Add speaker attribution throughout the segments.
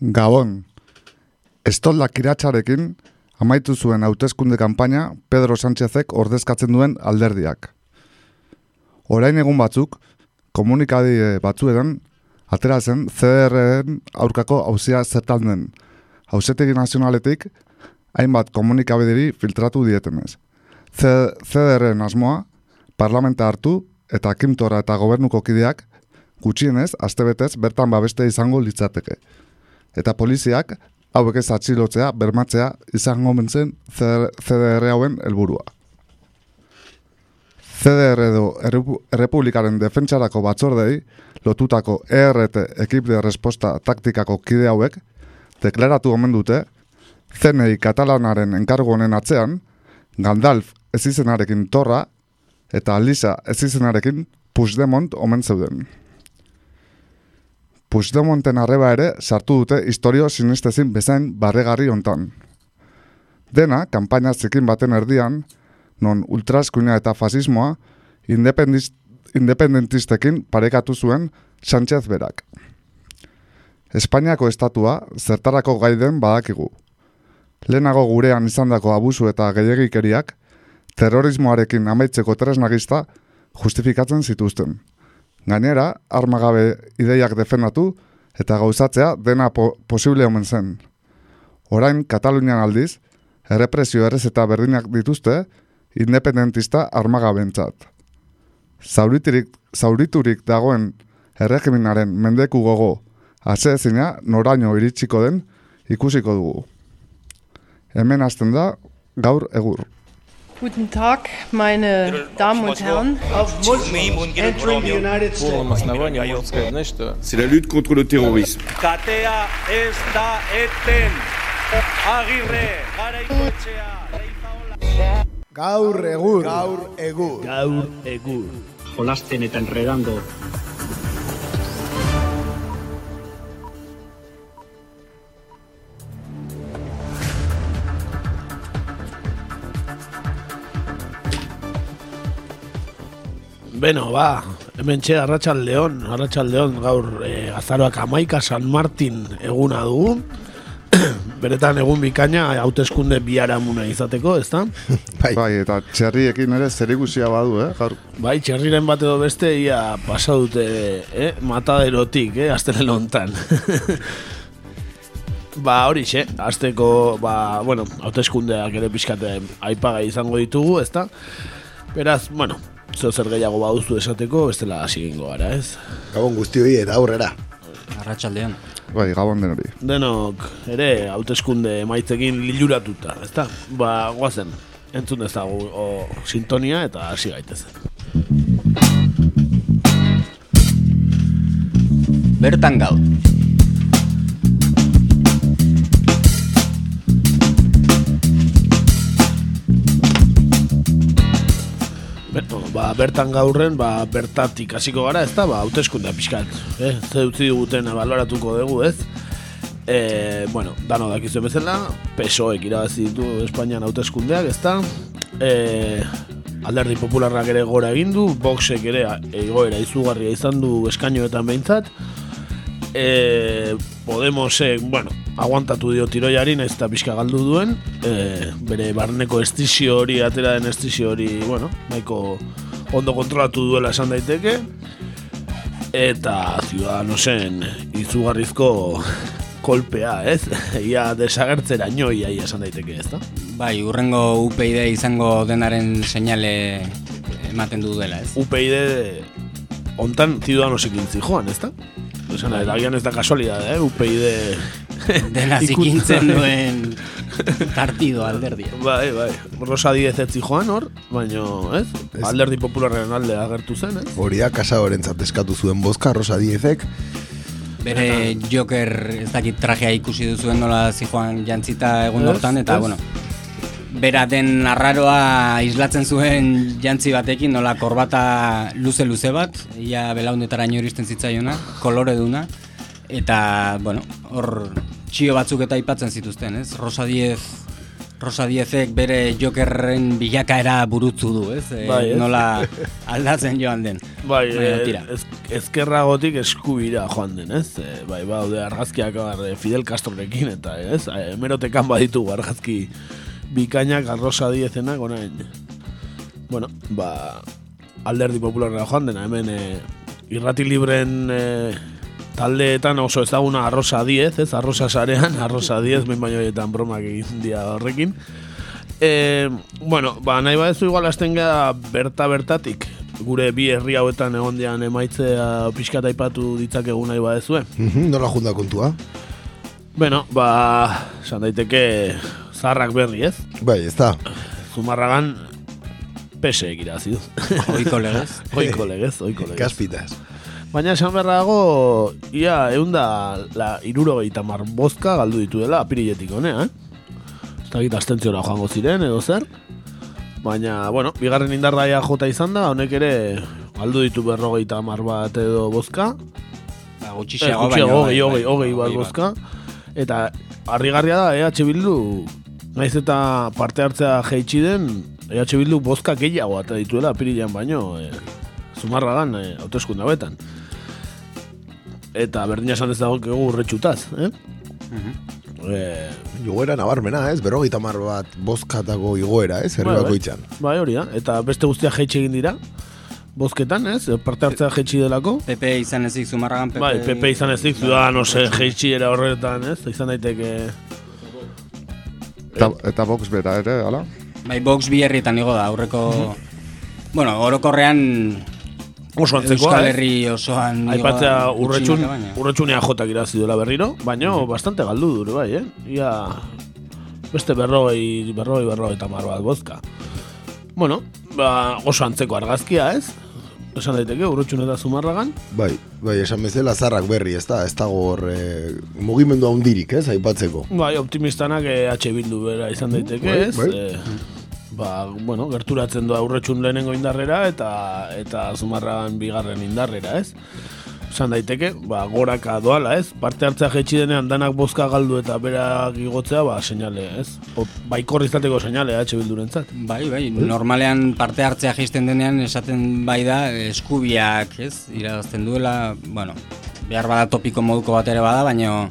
Speaker 1: Gabon, estoldak kiratxarekin amaitu zuen hauteskunde kanpaina Pedro Sánchezek ordezkatzen duen alderdiak. Orain egun batzuk, komunikadi batzuetan, atera zen CDR-en aurkako hauzia zertan den. Hauzetegi nazionaletik, hainbat komunikabideri filtratu dietenez. CDR-en asmoa, parlamenta hartu eta kimtora eta gobernuko kideak gutxienez, astebetez bertan babeste izango litzateke. Eta poliziak, hauek ez atxilotzea, bermatzea, izango mentzen CDR hauen helburua. CDR edo Errepublikaren defentsarako batzordei lotutako ERT ekip de resposta taktikako kide hauek deklaratu omen dute zenei katalanaren enkargo honen atzean Gandalf ezizenarekin torra eta Lisa ezizenarekin Puigdemont omen zeuden. Puigdemonten arreba ere sartu dute historio sinistezin bezain barregarri hontan. Dena, kanpaina zikin baten erdian, non ultraskuina eta fasismoa independentistekin parekatu zuen Sánchez berak. Espainiako estatua zertarako gaiden badakigu. Lehenago gurean izandako abusu eta gehiagikeriak terrorismoarekin amaitzeko tresnagista justifikatzen zituzten. Gainera, armagabe ideiak defendatu eta gauzatzea dena po posible omen zen. Orain, Katalunian aldiz, errepresio errez eta berdinak dituzte, independentista armagabentzat. Zauriturik, zauriturik dagoen erregiminaren mendeku gogo ezina noraino iritsiko den ikusiko dugu. Hemen hasten da gaur egur.
Speaker 2: Guten Tag, meine Damen und Herren.
Speaker 3: C'est la lutte contre le terrorisme.
Speaker 4: Katea ez da eten. Agirre, garaikoetxea, leizaola.
Speaker 5: Gaur egur. Gaur egur.
Speaker 6: Gaur egur.
Speaker 7: Jolasten eta enredando.
Speaker 6: Beno, ba, hemen txe, Arratxaldeon, Arratxaldeon, gaur e, azaroak amaika San Martin eguna dugu. Beretan egun bikaina, hauteskunde biharamuna izateko, ez da?
Speaker 1: bai. bai, eta txerriekin ere zer badu, eh? Gaur.
Speaker 6: Bai, txerriren bat edo beste, ia pasa dute, eh? Mataderotik, eh? Aztele lontan. ba, hori xe, azteko, ba, bueno, hauteskundeak ere pixkate aipaga izango ditugu, ez da? Beraz, bueno, zo zer gehiago baduzu esateko, bestela hasi gingo gara, ez?
Speaker 5: Gabon guztioi eta aurrera.
Speaker 7: Arratxaldean.
Speaker 1: Bai, gabon denori.
Speaker 6: Denok, ere, hauteskunde maitzekin liluratuta, ezta? Ba, guazen, entzun ezagu o, sintonia eta hasi gaitezen.
Speaker 7: Bertan gaur.
Speaker 6: Bertan gaurren, ba, bertatik hasiko gara, ez da, ba, hauteskundea pixkat, eh? Ze utzi duguten baloratuko dugu, ez? E, bueno, dano dakizu bezala, PSOek irabazi ditu Espainian hauteskundeak, ez da? E, alderdi popularrak ere gora egin du, Voxek ere egoera izugarria izan du eskainoetan behintzat, e, Podemosek, bueno, aguantatu dio tiroiari naiz eta pixka galdu duen e, bere barneko estizio hori atera den estizio hori bueno, nahiko ondo kontrolatu duela esan daiteke eta ciudadanosen izugarrizko kolpea, ez? Ia desagertzera ñoi ia esan daiteke, ez da?
Speaker 7: Bai, urrengo UPyD izango denaren seinale ematen du dela, ez?
Speaker 6: UPyD ontan ciudadanosek intzi joan, ez da? Esan, eta agian ez da kasualidad, eh? UPyD
Speaker 7: dena zikintzen duen partido alderdi.
Speaker 6: Bai, bai. Rosa Diez etzi joan hor, baina, ez? Alderdi popularren alde agertu zen, ez?
Speaker 5: Horia kasa horrentzat eskatu zuen bozka Rosa Diezek.
Speaker 7: Bere Joker ez dakit trajea ikusi duzuen nola zijoan jantzita egun hortan, eta, bueno, bera den arraroa islatzen zuen jantzi batekin, nola korbata luze-luze bat, ia belaundetara iristen zitzaiona, kolore duna, eta, bueno, hor txio batzuk eta aipatzen zituzten, ez? Rosa Diez, Rosa Diezek bere Jokerren bilakaera burutzu du, ez? E,
Speaker 6: bai, ez?
Speaker 7: Nola aldatzen joan den.
Speaker 6: Bai,
Speaker 7: Baina,
Speaker 6: eh,
Speaker 7: tira.
Speaker 6: ez, ezkerragotik eskubira joan den, ez? E, bai, baude argazkiak bar, eh, Fidel Castrorekin eta, ez? E, hemerotekan baditu argazki bikainak arrosa diezenak, orain. Bueno, ba, alderdi popularra joan dena, hemen e, irrati libren e, taldeetan oso ezaguna arrosa diez, ez? Arrosa sarean, arrosa diez, behin baino horietan bromak egin dia horrekin. E, bueno, ba, nahi badezu igual hasten gara berta bertatik, gure bi herri hauetan egon dian emaitzea pixkat aipatu ditzakegu nahi badezue.
Speaker 5: Mhm, Nola junda kontua?
Speaker 6: Bueno, ba, esan daiteke zarrak berri ez?
Speaker 5: Bai, ez da.
Speaker 6: Zumarragan pese irazi du.
Speaker 7: Oiko legez.
Speaker 6: oiko legez, oiko legez.
Speaker 5: Kaspitas.
Speaker 6: Baina esan berra dago, ia, eunda la iruro mar bozka galdu ditu dela apiriletik honea, eh? Ez da gita astentziora joango ziren, edo zer. Baina, bueno, bigarren indarraia jota izan da, honek ere galdu ditu berrogeita mar bat edo bozka.
Speaker 7: Ba,
Speaker 6: Eh,
Speaker 7: gutxiago,
Speaker 6: gutxiago,
Speaker 7: baina,
Speaker 6: hogei,
Speaker 7: bai,
Speaker 6: hogei,
Speaker 7: bai,
Speaker 6: hogei bat bozka. Eta harrigarria da, EH Bildu, naiz eta parte hartzea jeitsi den, EH Bildu bozka gehiago eta dituela apirilean baino, e, zumarragan, e, hauteskunde hauetan. Eta berdina esan ez dago urretxutaz, eh? Eh,
Speaker 5: Igoera nabarmena, ez? Berrogeita mar bat bozkatako igoera, ez? Herri
Speaker 6: Bai, bai.
Speaker 5: bakoitzan.
Speaker 6: bai, hori da. Eta beste guztia jeitsi egin dira, bozketan, ez? Parte hartzea jeitsi delako.
Speaker 7: PP izan ezik zumarragan, PP...
Speaker 6: Bai, PP izan ezik, Ciudadanos eh, jeitsi era horretan, ez? Izan daiteke...
Speaker 1: Eta, eta Vox bera ere, ala?
Speaker 7: Bai, Vox bi herrietan igo da, aurreko... Bueno, orokorrean
Speaker 6: Oso antzekoa,
Speaker 7: Euskal? Herri osoan da
Speaker 6: Aipatzea urretxun, urretxunea jotak irazi duela berriro, baina bastante galdu dure bai, eh? Ia beste berrogei, berrogei, berrogei tamar bat bozka. Bueno, ba, oso antzeko argazkia, ez? Esan daiteke, urretxun eta zumarragan.
Speaker 5: Bai, bai, esan bezala zarrak berri, ez da? Ez dago hor eh, mugimendu handirik, ez? Aipatzeko.
Speaker 6: Bai, optimistanak eh, H bildu bera izan daiteke,
Speaker 5: Bai,
Speaker 6: ez?
Speaker 5: bai.
Speaker 6: Eh, ba, bueno, gerturatzen doa urretxun lehenengo indarrera eta eta zumarragan bigarren indarrera, ez? Esan daiteke, ba, goraka doala, ez? Parte hartzea jetxi denean danak bozka galdu eta berak igotzea, ba, seinale, ez? O, baikor izateko seinale, H bildurentzat.
Speaker 7: Bai, bai, normalean parte hartzea jaisten denean esaten bai da eskubiak, ez? Irazten duela, bueno, behar bada topiko moduko bat ere bada, baina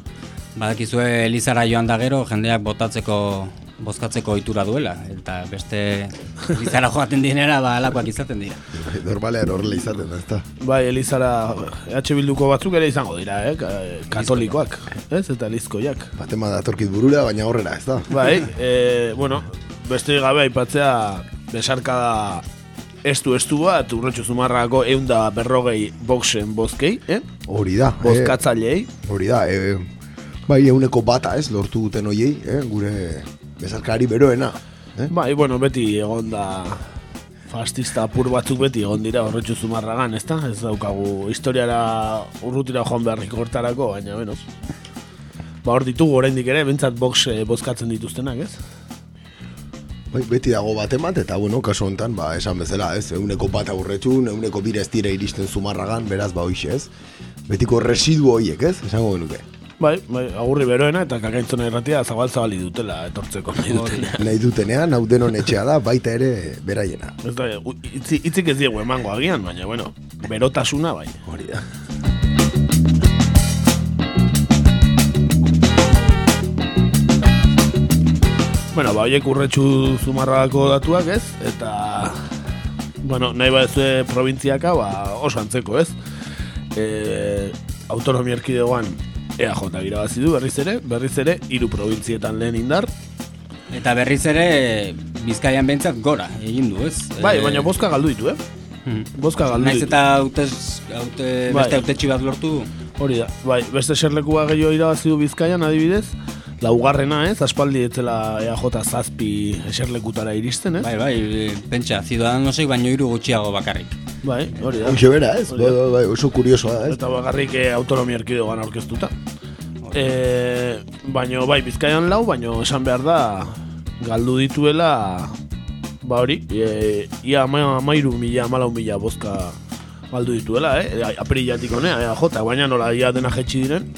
Speaker 7: badakizue Elizara joan da gero jendeak botatzeko bozkatzeko ohitura duela eta beste Elizara joaten dinera ba alakoak izaten dira.
Speaker 5: Bai, Normalean horrela izaten da, ez da?
Speaker 6: Bai, Elizara, H bilduko batzuk ere izango dira, eh? Ka- Katolikoak, ez? Eta lizkoiak.
Speaker 5: Batema datorkit burura, baina horrela, ez da?
Speaker 6: Bai, e, bueno, beste gabe aipatzea besarkada estu estu bat urretxu zumarrako eunda berrogei boxen bozkei, eh?
Speaker 5: Hori da. eh,
Speaker 6: Bozkatzailei.
Speaker 5: Hori da, e, bai, euneko bata, ez? Lortu duten hoiei, eh? Gure bezarkari beroena. Eh?
Speaker 6: Bai, bueno, beti egon da fascista apur batzuk beti egon dira horretxu zumarragan, ez da? Ez daukagu historiara urrutira joan beharrik hortarako, baina benoz. Ba, hor ditugu oraindik ere, bentsat box eh, bozkatzen dituztenak, ez?
Speaker 5: Bai, beti dago bat emat, eta bueno, kasu honetan, ba, esan bezala, ez, euneko bat aurretxun, euneko bire ez dira iristen zumarragan, beraz, ba, hoxe, ez? Betiko residu horiek, ez? Esango genuke.
Speaker 6: Bai, bai, agurri beroena eta kakaintzona erratia zabal zabali dutela etortzeko nahi dutenean.
Speaker 5: Nahi dutenean, hau denon etxea da, baita ere beraiena.
Speaker 6: Ez da, itzi, itzik ez diegu emango agian, baina, bueno, berotasuna bai.
Speaker 5: Hori da.
Speaker 6: Bueno, ba, horiek urretxu zumarragako datuak, ez? Eta, bueno, nahi badezue probintziaka, ba, oso antzeko, ez? E, autonomia erkidegoan EAJ irabazi du berriz ere, berriz ere, hiru probintzietan lehen indar.
Speaker 7: Eta berriz ere Bizkaian behintzat gora egin du, ez?
Speaker 6: Bai,
Speaker 7: Eh,
Speaker 6: baina bozka galdu ditu, eh?
Speaker 7: mhm.
Speaker 6: Bozka galdu
Speaker 7: Naiz eta hautez, haute,
Speaker 6: Bai.
Speaker 7: beste hautetxi bat lortu.
Speaker 6: Hori da, bai, beste serlekua gehiago irabazi du Bizkaian adibidez, laugarrena ez, aspaldi etzela EAJ zazpi eserlekutara iristen, ez?
Speaker 7: Bai, bai, e, pentsa, Ciudadanosek baino hiru gutxiago bakarrik.
Speaker 6: Bai, hori da.
Speaker 5: Hoxe bera, ez? Bai, bai, bai, oso kuriosoa ez?
Speaker 6: Eta bakarrik eh, autonomia erkidegoan aurkeztuta. E, baino, bai, Bizkaian lau, baino esan behar da, galdu dituela, ba hori, e, ia ama, amairu mila, amalau mila bozka galdu dituela, eh? Apirilatik honea, eh, jota, baina nola ia dena jetxi diren,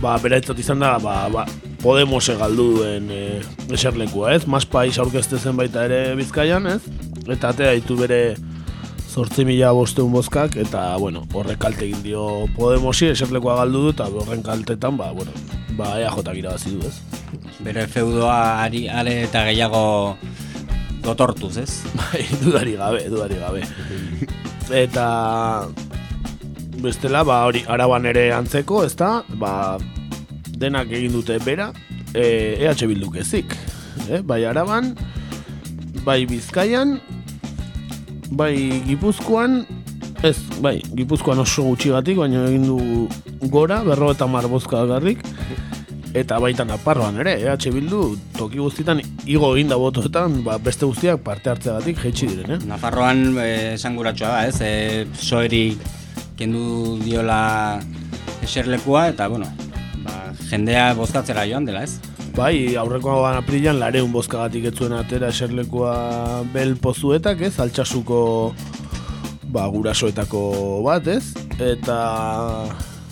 Speaker 6: ba, beraitzat izan da, ba, ba, Podemose galdu duen e, eserlekua, ez? Mas pais aurkezte zen baita ere Bizkaian, ez? Eta atea ditu bere zortzi mila bosteun bozkak, eta, bueno, horrek kalte egin dio Podemosi, eserlekoa galdu du, eta horren kaltetan, ba, bueno, ba, EAJ irabazi du, ez?
Speaker 7: Bere feudoa ari, are eta gehiago gotortuz, ez?
Speaker 6: Bai, dudari gabe, dudari gabe. Eta bestela, ba, hori, araban ere antzeko, ezta? Ba, denak egin dute bera, e, EH Bilduk ezik. E, bai araban, bai bizkaian, bai gipuzkoan, ez, bai, gipuzkoan oso gutxigatik, baina egin du gora, berro eta mar bozka garrik, eta baita naparroan ere, EH Bildu toki guztietan igo egin da botoetan, ba, beste guztiak parte hartzeagatik jaitsi diren, eh?
Speaker 7: Nafarroan eh, esanguratsua da, ez? E, soeri kendu diola eserlekua eta, bueno, ba, jendea bozkatzera joan dela, ez?
Speaker 6: Bai, aurrekoan aprilan lareun bozkagatik etzuen atera eserlekua bel pozuetak, ez? Altxasuko ba, gurasoetako bat, ez? Eta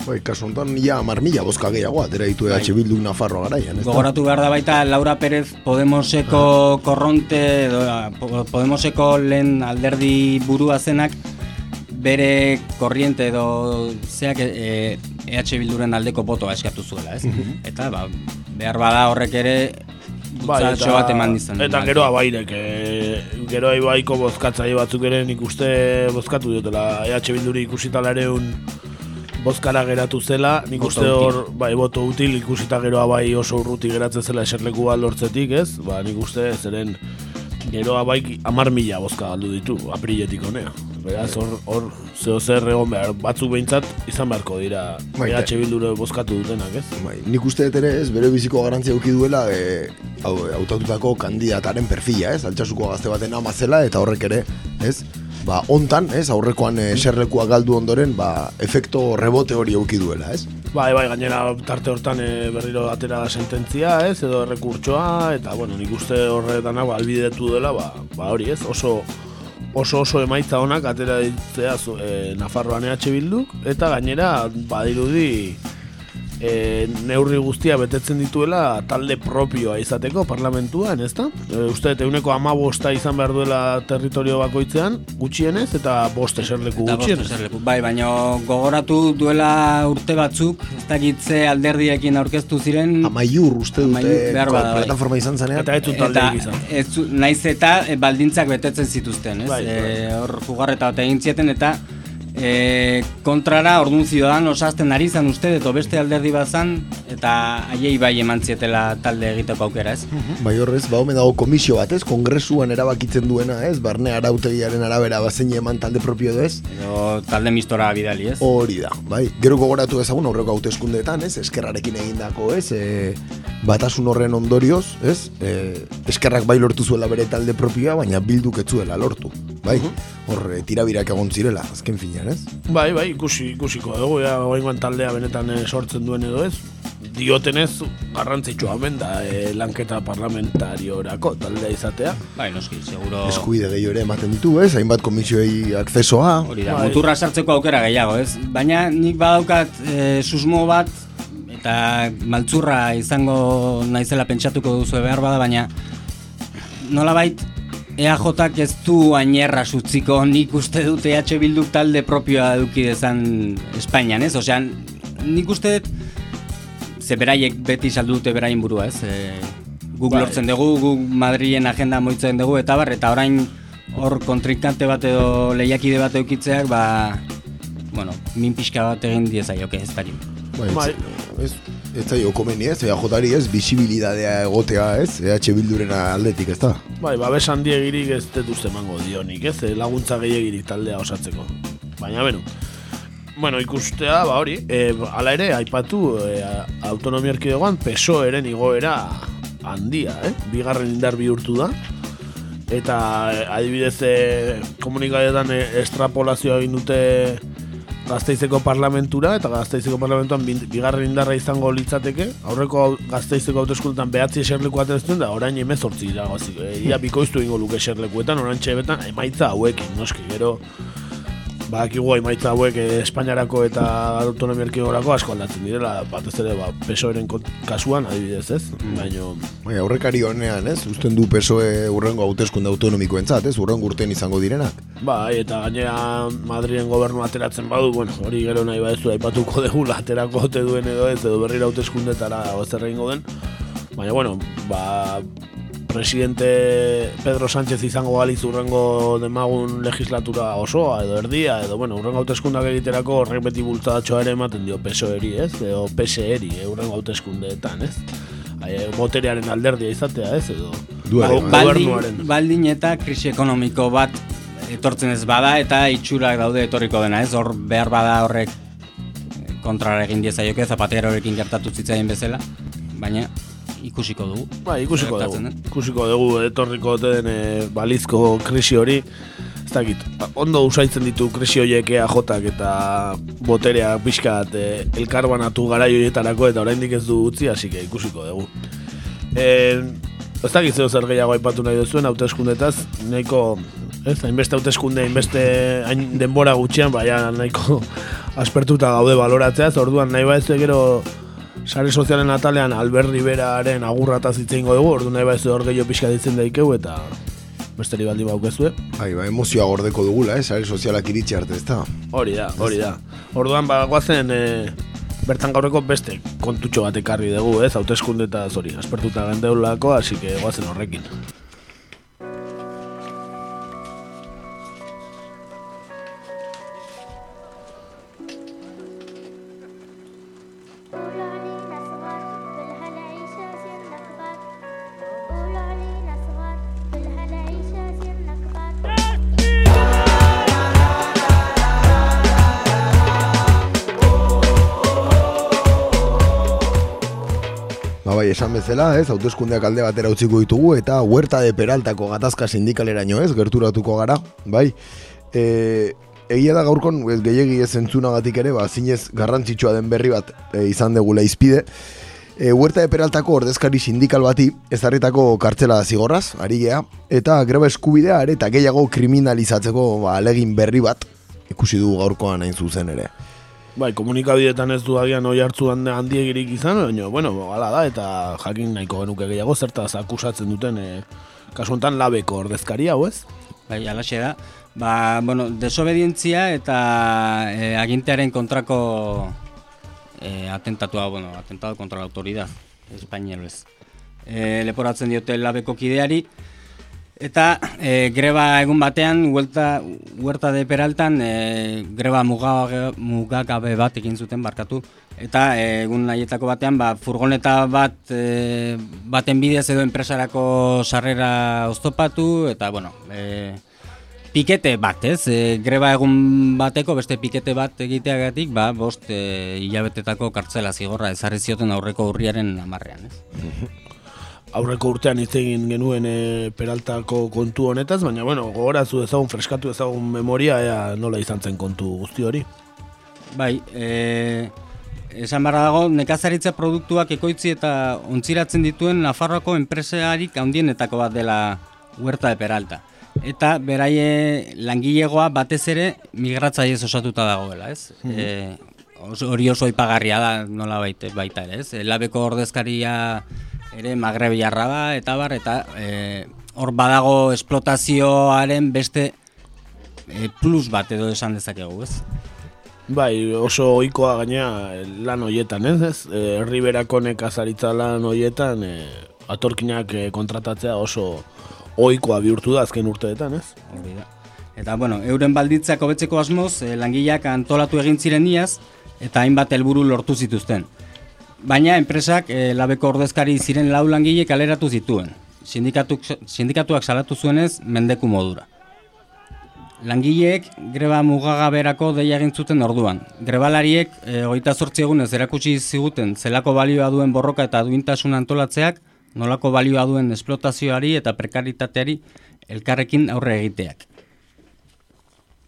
Speaker 5: Bai, kasu honetan, ja, mar mila bozka gehiago, atera ditu
Speaker 7: Bai.
Speaker 5: EH Bildu Nafarroa garaian, ez?
Speaker 7: Gogoratu behar da baita Laura Perez Podemoseko korronte edo Po- Podemoseko lehen alderdi burua zenak bere korriente edo zeak e, EH Bilduren aldeko botoa eskatu zuela, ez? Eta ba, behar bada horrek ere bultzatxo bat eman dizan.
Speaker 6: Bai, Eta gero abairek, e, gero aibaiko bozkatzaile batzuk ere nik uste bozkatu diotela EH Bilduri ikusita lareun bozkara geratu zela, nik uste hor, bai, boto util ikusita gero abai oso urruti geratzen zela eserlekua lortzetik, ez? Ba, nik uste zeren gero abaik amar mila bozka galdu ditu, apriletik honea. Beraz, hor, hor, zeo zer egon behar, batzuk behintzat izan beharko dira
Speaker 5: Bai,
Speaker 6: EH Bildure bozkatu dutenak, ez?
Speaker 5: Bai, nik uste dut ere ez, bere biziko garantzia eduki duela e, hau, hautatutako kandidataren perfila, ez? Altxasuko gazte baten ama zela eta horrek ere, ez? Ba, hontan, ez? Aurrekoan e, serlekua galdu ondoren, ba, efekto rebote hori eduki duela, ez?
Speaker 6: Bai, bai, gainera tarte hortan e, berriro atera sententzia, ez, edo errekurtsoa, eta, bueno, nik uste horretan hau albidetu dela, ba, ba hori, ez, oso oso oso emaitza onak atera ditzea zu- e, Nafarroan EH Bilduk, eta gainera, badirudi, e, neurri guztia betetzen dituela talde propioa izateko parlamentuan, ezta? E, uste, euneko ama bosta izan behar duela territorio bakoitzean, gutxienez, eta bost eserleku
Speaker 7: bost
Speaker 6: gutxienez.
Speaker 7: Bai, baina gogoratu duela urte batzuk, ez dakitze alderdiekin aurkeztu ziren,
Speaker 5: Amaiur uste dute
Speaker 7: Amaiur, behar bada, bai.
Speaker 5: plataforma izan zanean.
Speaker 6: Eta ez taldeik izan.
Speaker 7: ez, naiz eta e, baldintzak betetzen zituzten, ez?
Speaker 6: Bai, bai.
Speaker 7: E, hor jugarreta bat egin zieten eta e, kontrara orduan ziudadan osazten ari zan uste, eto beste alderdi bat zan, eta haiei bai eman zietela talde egiteko aukera, ez?
Speaker 5: Bai horrez, ba omen dago komisio bat, ez? Kongresuan erabakitzen duena, ez? Barne arautegiaren arabera bazein eman talde propio edo ez?
Speaker 7: Edo talde mistora bidali, ez?
Speaker 5: Hori da, bai. Gero gogoratu ezagun aurreko hauteskundeetan, ez? Eskerrarekin egindako, ez? E, batasun horren ondorioz, ez? E, eskerrak bai lortu zuela bere talde propioa, baina bilduk ez zuela lortu. Bai, hor e, tirabirak egon zirela, azken finean, ez?
Speaker 6: Bai, bai, ikusi, ikusiko dugu, ja, oraingoan taldea benetan eh, sortzen duen edo ez. Diotenez, garrantzitsua hemen da eh, lanketa parlamentariorako taldea izatea.
Speaker 7: Bai, noski, seguro...
Speaker 5: Eskubide gehiago ere ematen ditu, ez? Hainbat komisioei akzesoa.
Speaker 7: Hori da,
Speaker 6: Bai.
Speaker 7: muturra sartzeko aukera gehiago, ez? Baina nik badaukat e, susmo bat, eta maltzurra izango naizela pentsatuko duzu behar bada, baina nolabait EAJak ez du ainerra sutziko nik uste dut EH Bilduk talde propioa eduki dezan Espainian, ez? Osea, nik uste dut ze beraiek beti saldu dute beraien burua, ez? E, guk
Speaker 6: Bai.
Speaker 7: lortzen dugu, guk Madrilen agenda moitzen dugu, eta bar, eta orain hor kontrinkante bat edo lehiakide bat eukitzeak, ba, bueno, min pixka bat egin diezaioke ez dakit.
Speaker 5: Bai,
Speaker 6: Bai.
Speaker 5: ez, ez zaio komeni ez, EAJari ez, bisibilidadea egotea ez, EH Bilduren aldetik ez da.
Speaker 6: Bai, babes handiegirik ez uste emango dionik, ez? Eh, Laguntza gehiegirik taldea osatzeko. Baina, beno, bueno, ikustea, ba hori, e, ala ere, aipatu e, autonomia erkidegoan PSOE-eren igoera handia, eh? Bigarren indar bihurtu da. Eta adibidez e, komunikadetan e, estrapolazioa egin dute Gazteizeko parlamentura eta Gazteizeko parlamentuan bigarren indarra izango litzateke. Aurreko Gazteizeko hauteskundetan behatzi eserleku atezten da, orain emezortzi iragozi. E, ia bikoiztu ingo luke eserlekuetan, orain betan emaitza hauekin, noski, gero Badakigu emaitza hauek eh, Espainiarako eta autonomia erkidegorako asko aldatzen direla, batez ere ba, pesoeren kont- kasuan, adibidez, ez? Baina,
Speaker 5: Bai, aurrekari honean, ez? Usten du PSOE urrengo hauteskunde autonomikoentzat, ez? Urrengo urtean izango direnak.
Speaker 6: bai, eta gainera Madrilen gobernu ateratzen badu, bueno, hori gero nahi badezu aipatuko dugu aterako ote duen edo ez, edo berriro hauteskundetara zer egingo den. Baina, bueno, ba, presidente Pedro Sánchez izango baliz urrengo demagun legislatura osoa edo erdia edo bueno, urrengo hauteskundak egiterako horrek beti bultzadatxoa ere ematen dio PSOEri, ez? Edo PSEri, eh, urrengo hauteskundeetan, ez? Ai, eh, boterearen alderdia izatea, ez? Edo
Speaker 5: bai.
Speaker 7: baldin,
Speaker 6: gobernuaren.
Speaker 7: baldin eta krisi ekonomiko bat etortzen ez bada eta itxurak daude etorriko dena, ez? Hor behar bada horrek kontrara egin diezaioke Zapaterorekin gertatu zitzaien bezala, baina ikusiko dugu.
Speaker 6: Bai, ikusiko dugu. Ikusiko dugu etorriko den eh, balizko krisi hori. Ez dakit, ondo usaitzen ditu krisi horiek EAJak eta boterea pixkat eh, elkarbanatu garai horietarako eta oraindik ez du utzi, hasi ikusiko dugu. Eh, ez dakit zeo zer gehiago aipatu nahi duzuen hauteskundetaz, nahiko ez, hainbeste hauteskunde, hainbeste hain denbora gutxian, baina nahiko aspertuta gaude baloratzeaz, orduan nahi ba ez gero sare sozialen atalean Albert Riberaren agurrata zitzeingo dugu, ordu nahi ba ez hor gehiago pixka ditzen daikeu eta besteri baldi baukezue.
Speaker 5: Bai, ba, emozioa gordeko dugula, ez? Sare sozialak iritsi arte, da?
Speaker 6: Hori da, hori da. Orduan ba goazen e, bertan gaurreko beste kontutxo bat ekarri dugu, ez? Hauteskunde eta hori, aspertuta gendeulako, hasi que goazen horrekin.
Speaker 5: Bezala, ez, hauteskundeak alde batera utziko ditugu eta huerta de peraltako gatazka sindikaleraino, ez, gerturatuko gara, bai. E, egia da gaurkon, ez, gehiegi ez entzunagatik ere, ba, zinez garrantzitsua den berri bat e, izan degula izpide. E, huerta de peraltako ordezkari sindikal bati ezarritako kartzela zigorraz, ari gea, eta greba eskubidea ere eta gehiago kriminalizatzeko ba, alegin berri bat ikusi dugu gaurkoan hain zuzen ere.
Speaker 6: Bai, komunikabideetan ez du agian oi hartzu handi- handiegirik izan, baina, bueno, hala da, eta jakin nahiko genuke gehiago zertaz akusatzen duten, e, kasu honetan labeko ordezkaria, hau ez?
Speaker 7: Bai, alaxe da. Ba, bueno, desobedientzia eta e, agintearen kontrako e, atentatua, bueno, atentado contra la autoridad, espainolez. E, leporatzen diote labeko kideari, eta e, greba egun batean, huerta, huerta de Peraltan, e, greba muga- mugagabe bat egin zuten barkatu, eta e, egun nahietako batean, ba, furgoneta bat e, baten bidez edo enpresarako sarrera oztopatu, eta, bueno, e, pikete bat, ez? E, greba egun bateko beste pikete bat egiteagatik, ba, bost e, hilabetetako kartzela zigorra ezarri zioten aurreko urriaren amarrean, ez?
Speaker 6: aurreko urtean hitz egin genuen e, peraltako kontu honetaz, baina bueno, gogorazu ezagun, freskatu ezagun memoria, ea nola izan zen kontu guzti hori.
Speaker 7: Bai, e, esan barra dago, nekazaritza produktuak ekoitzi eta ontziratzen dituen Nafarroako enpresarik handienetako bat dela Huerta de Peralta. Eta beraie langilegoa batez ere migratzaiez osatuta dagoela, ez? E, oso- hori oso ipagarria da nola baita, baita ere, ez? Labeko ordezkaria ere magrebiarra da, eta bar, eta e, hor badago esplotazioaren beste e, plus bat edo esan dezakegu, ez?
Speaker 6: Bai, oso ohikoa gainea eh, lan hoietan, ez? ez? E, Riberako nekazaritza lan hoietan e, atorkinak e, kontratatzea oso ohikoa bihurtu da azken urteetan, ez?
Speaker 7: Hori da. Eta, bueno, euren balditzak hobetzeko asmoz, eh, langileak antolatu egin ziren iaz, eta hainbat helburu lortu zituzten. Baina enpresak eh, labeko ordezkari ziren lau langile kaleratu zituen. Sindikatuk, sindikatuak salatu zuenez mendeku modura. Langileek greba mugagaberako deia egin zuten orduan. Grebalariek e, hogeita zortzi egunez erakutsi ziguten zelako balioa duen borroka eta duintasun antolatzeak, nolako balioa duen esplotazioari eta prekaritateari elkarrekin aurre egiteak.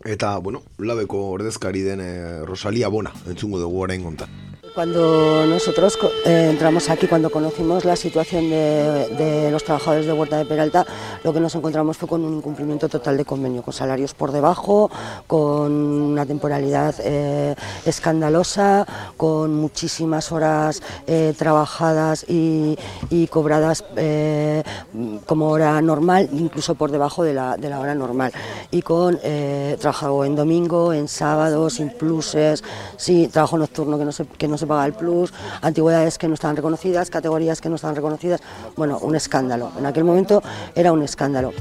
Speaker 5: Eta, bueno, labeko ordezkari den eh, Rosalia Bona, entzungo dugu orain kontan.
Speaker 8: Cuando nosotros eh, entramos aquí, cuando conocimos la situación de, los trabajadores de Huerta de Peralta, lo que nos encontramos fue con un incumplimiento total de convenio, con salarios por debajo, con una temporalidad eh, escandalosa, con muchísimas horas eh, trabajadas y, cobradas como hora normal, incluso por debajo de la, de la hora normal, y con trabajo en domingo, en sábado, sin pluses, sí, trabajo nocturno que no se, que no se paga el plus, antigüedades que no estaban reconocidas, categorías que no estaban reconocidas, bueno, un escándalo. En aquel momento era un escándalo.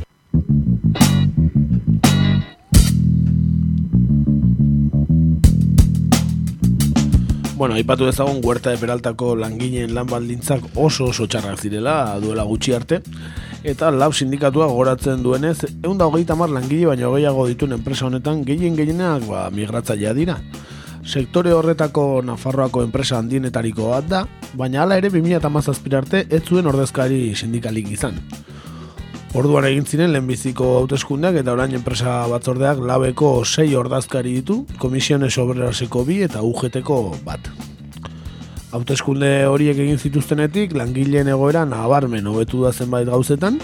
Speaker 6: Bueno, aipatu dezagun Huerta de Peraltako langileen lan baldintzak oso oso txarrak zirela duela gutxi arte eta lab sindikatua goratzen duenez ehun da hogeita hamar langile baino gehiago dituen enpresa honetan gehien gehienak ba, migratzailea dira. Sektore horretako Nafarroako enpresa handienetariko bat da, baina hala ere 2017 arte ez zuen ordezkari sindikalik izan. Orduan egin ziren lehenbiziko hauteskundeak eta orain enpresa batzordeak labeko sei ordazkari ditu, komisiones obreraseko bi eta UGTko bat. Hauteskunde horiek egin zituztenetik, langileen egoera nabarmen hobetu da zenbait gauzetan,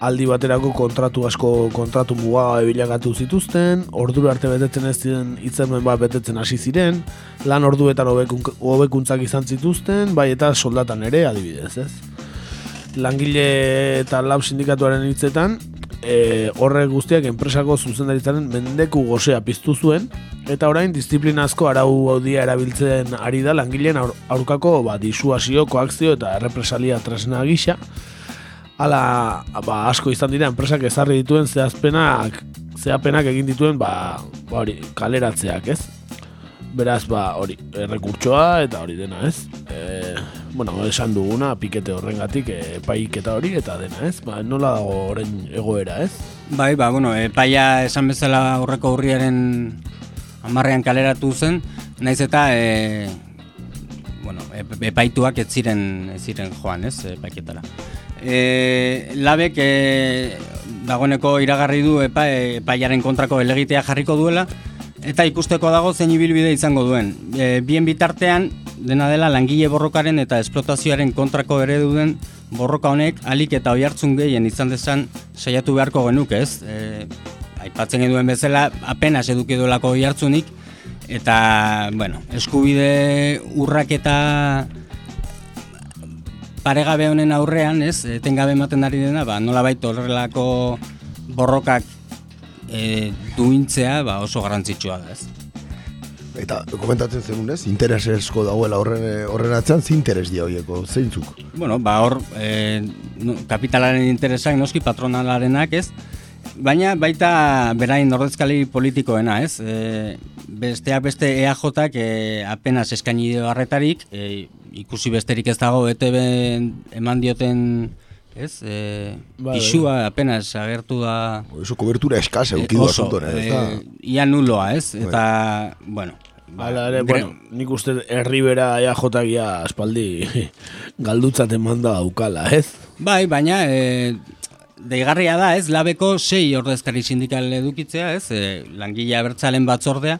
Speaker 6: aldi baterako kontratu asko kontratu muga bilagatu zituzten, ordura arte betetzen ez ziren hitzarmen bat betetzen hasi ziren, lan orduetan hobekun- hobekuntzak izan zituzten, bai eta soldatan ere adibidez, ez? langile eta lab sindikatuaren hitzetan, e, horrek guztiak enpresako zuzendaritzaren mendeku gozea piztu zuen, eta orain disiplinazko arau haudia erabiltzen ari da langileen aur, aurkako ba, disuasio, koakzio eta errepresalia tresna gisa, Hala, ba, asko izan dira enpresak ezarri dituen zehazpenak, zehapenak egin dituen ba, ba hori, kaleratzeak, ez? Beraz, ba, hori, errekurtsoa eta hori dena, ez? E, bueno, esan duguna, pikete horrengatik, e, paiketa hori eta dena, ez? Ba, nola dago orain egoera, ez?
Speaker 7: Bai, ba, bueno, epaia esan bezala aurreko urriaren amarrean kaleratu zen, naiz eta e, bueno, ep- epaituak ez ziren, ez ziren joan, ez, epaiketara. E, labek e, dagoeneko iragarri du epa, epaiaren kontrako elegitea jarriko duela, eta ikusteko dago zein ibilbide izango duen. E, bien bitartean, dena dela langile borrokaren eta esplotazioaren kontrako eredu den borroka honek alik eta oihartzun gehien izan dezan saiatu beharko genuke, ez? E, aipatzen genuen bezala, apenas eduki duelako oihartzunik, eta, bueno, eskubide urrak eta paregabe honen aurrean, ez, etengabe ematen ari dena, ba, nolabait horrelako borrokak e, duintzea ba, oso garrantzitsua da, ez?
Speaker 5: Eta komentatzen zenunez, interesesko dagoela horren, horren atzean, ze interes dia horieko, zeintzuk?
Speaker 7: Bueno, ba hor, e, no, kapitalaren interesak noski patronalarenak, ez? Baina baita berain ordezkali politikoena, ez? E, besteak beste EAJak e, apenas eskaini harretarik, e, ikusi besterik ez dago ETB eman dioten, ez? E,
Speaker 6: Bai, bai.
Speaker 7: pisua apenas agertu da
Speaker 5: Oso kobertura eskasa
Speaker 7: e,
Speaker 5: eukidu
Speaker 7: oso,
Speaker 5: asuntona, ez da?
Speaker 7: e, ia nuloa, ez? Eta, bueno, ba,
Speaker 6: Hala ere, bueno, nik uste herribera EAJakia aspaldi galdutzat emanda daukala, ez?
Speaker 7: Bai, baina e, deigarria da, ez, labeko sei ordezkari sindikal edukitzea, ez, e, langile abertzalen batzordea,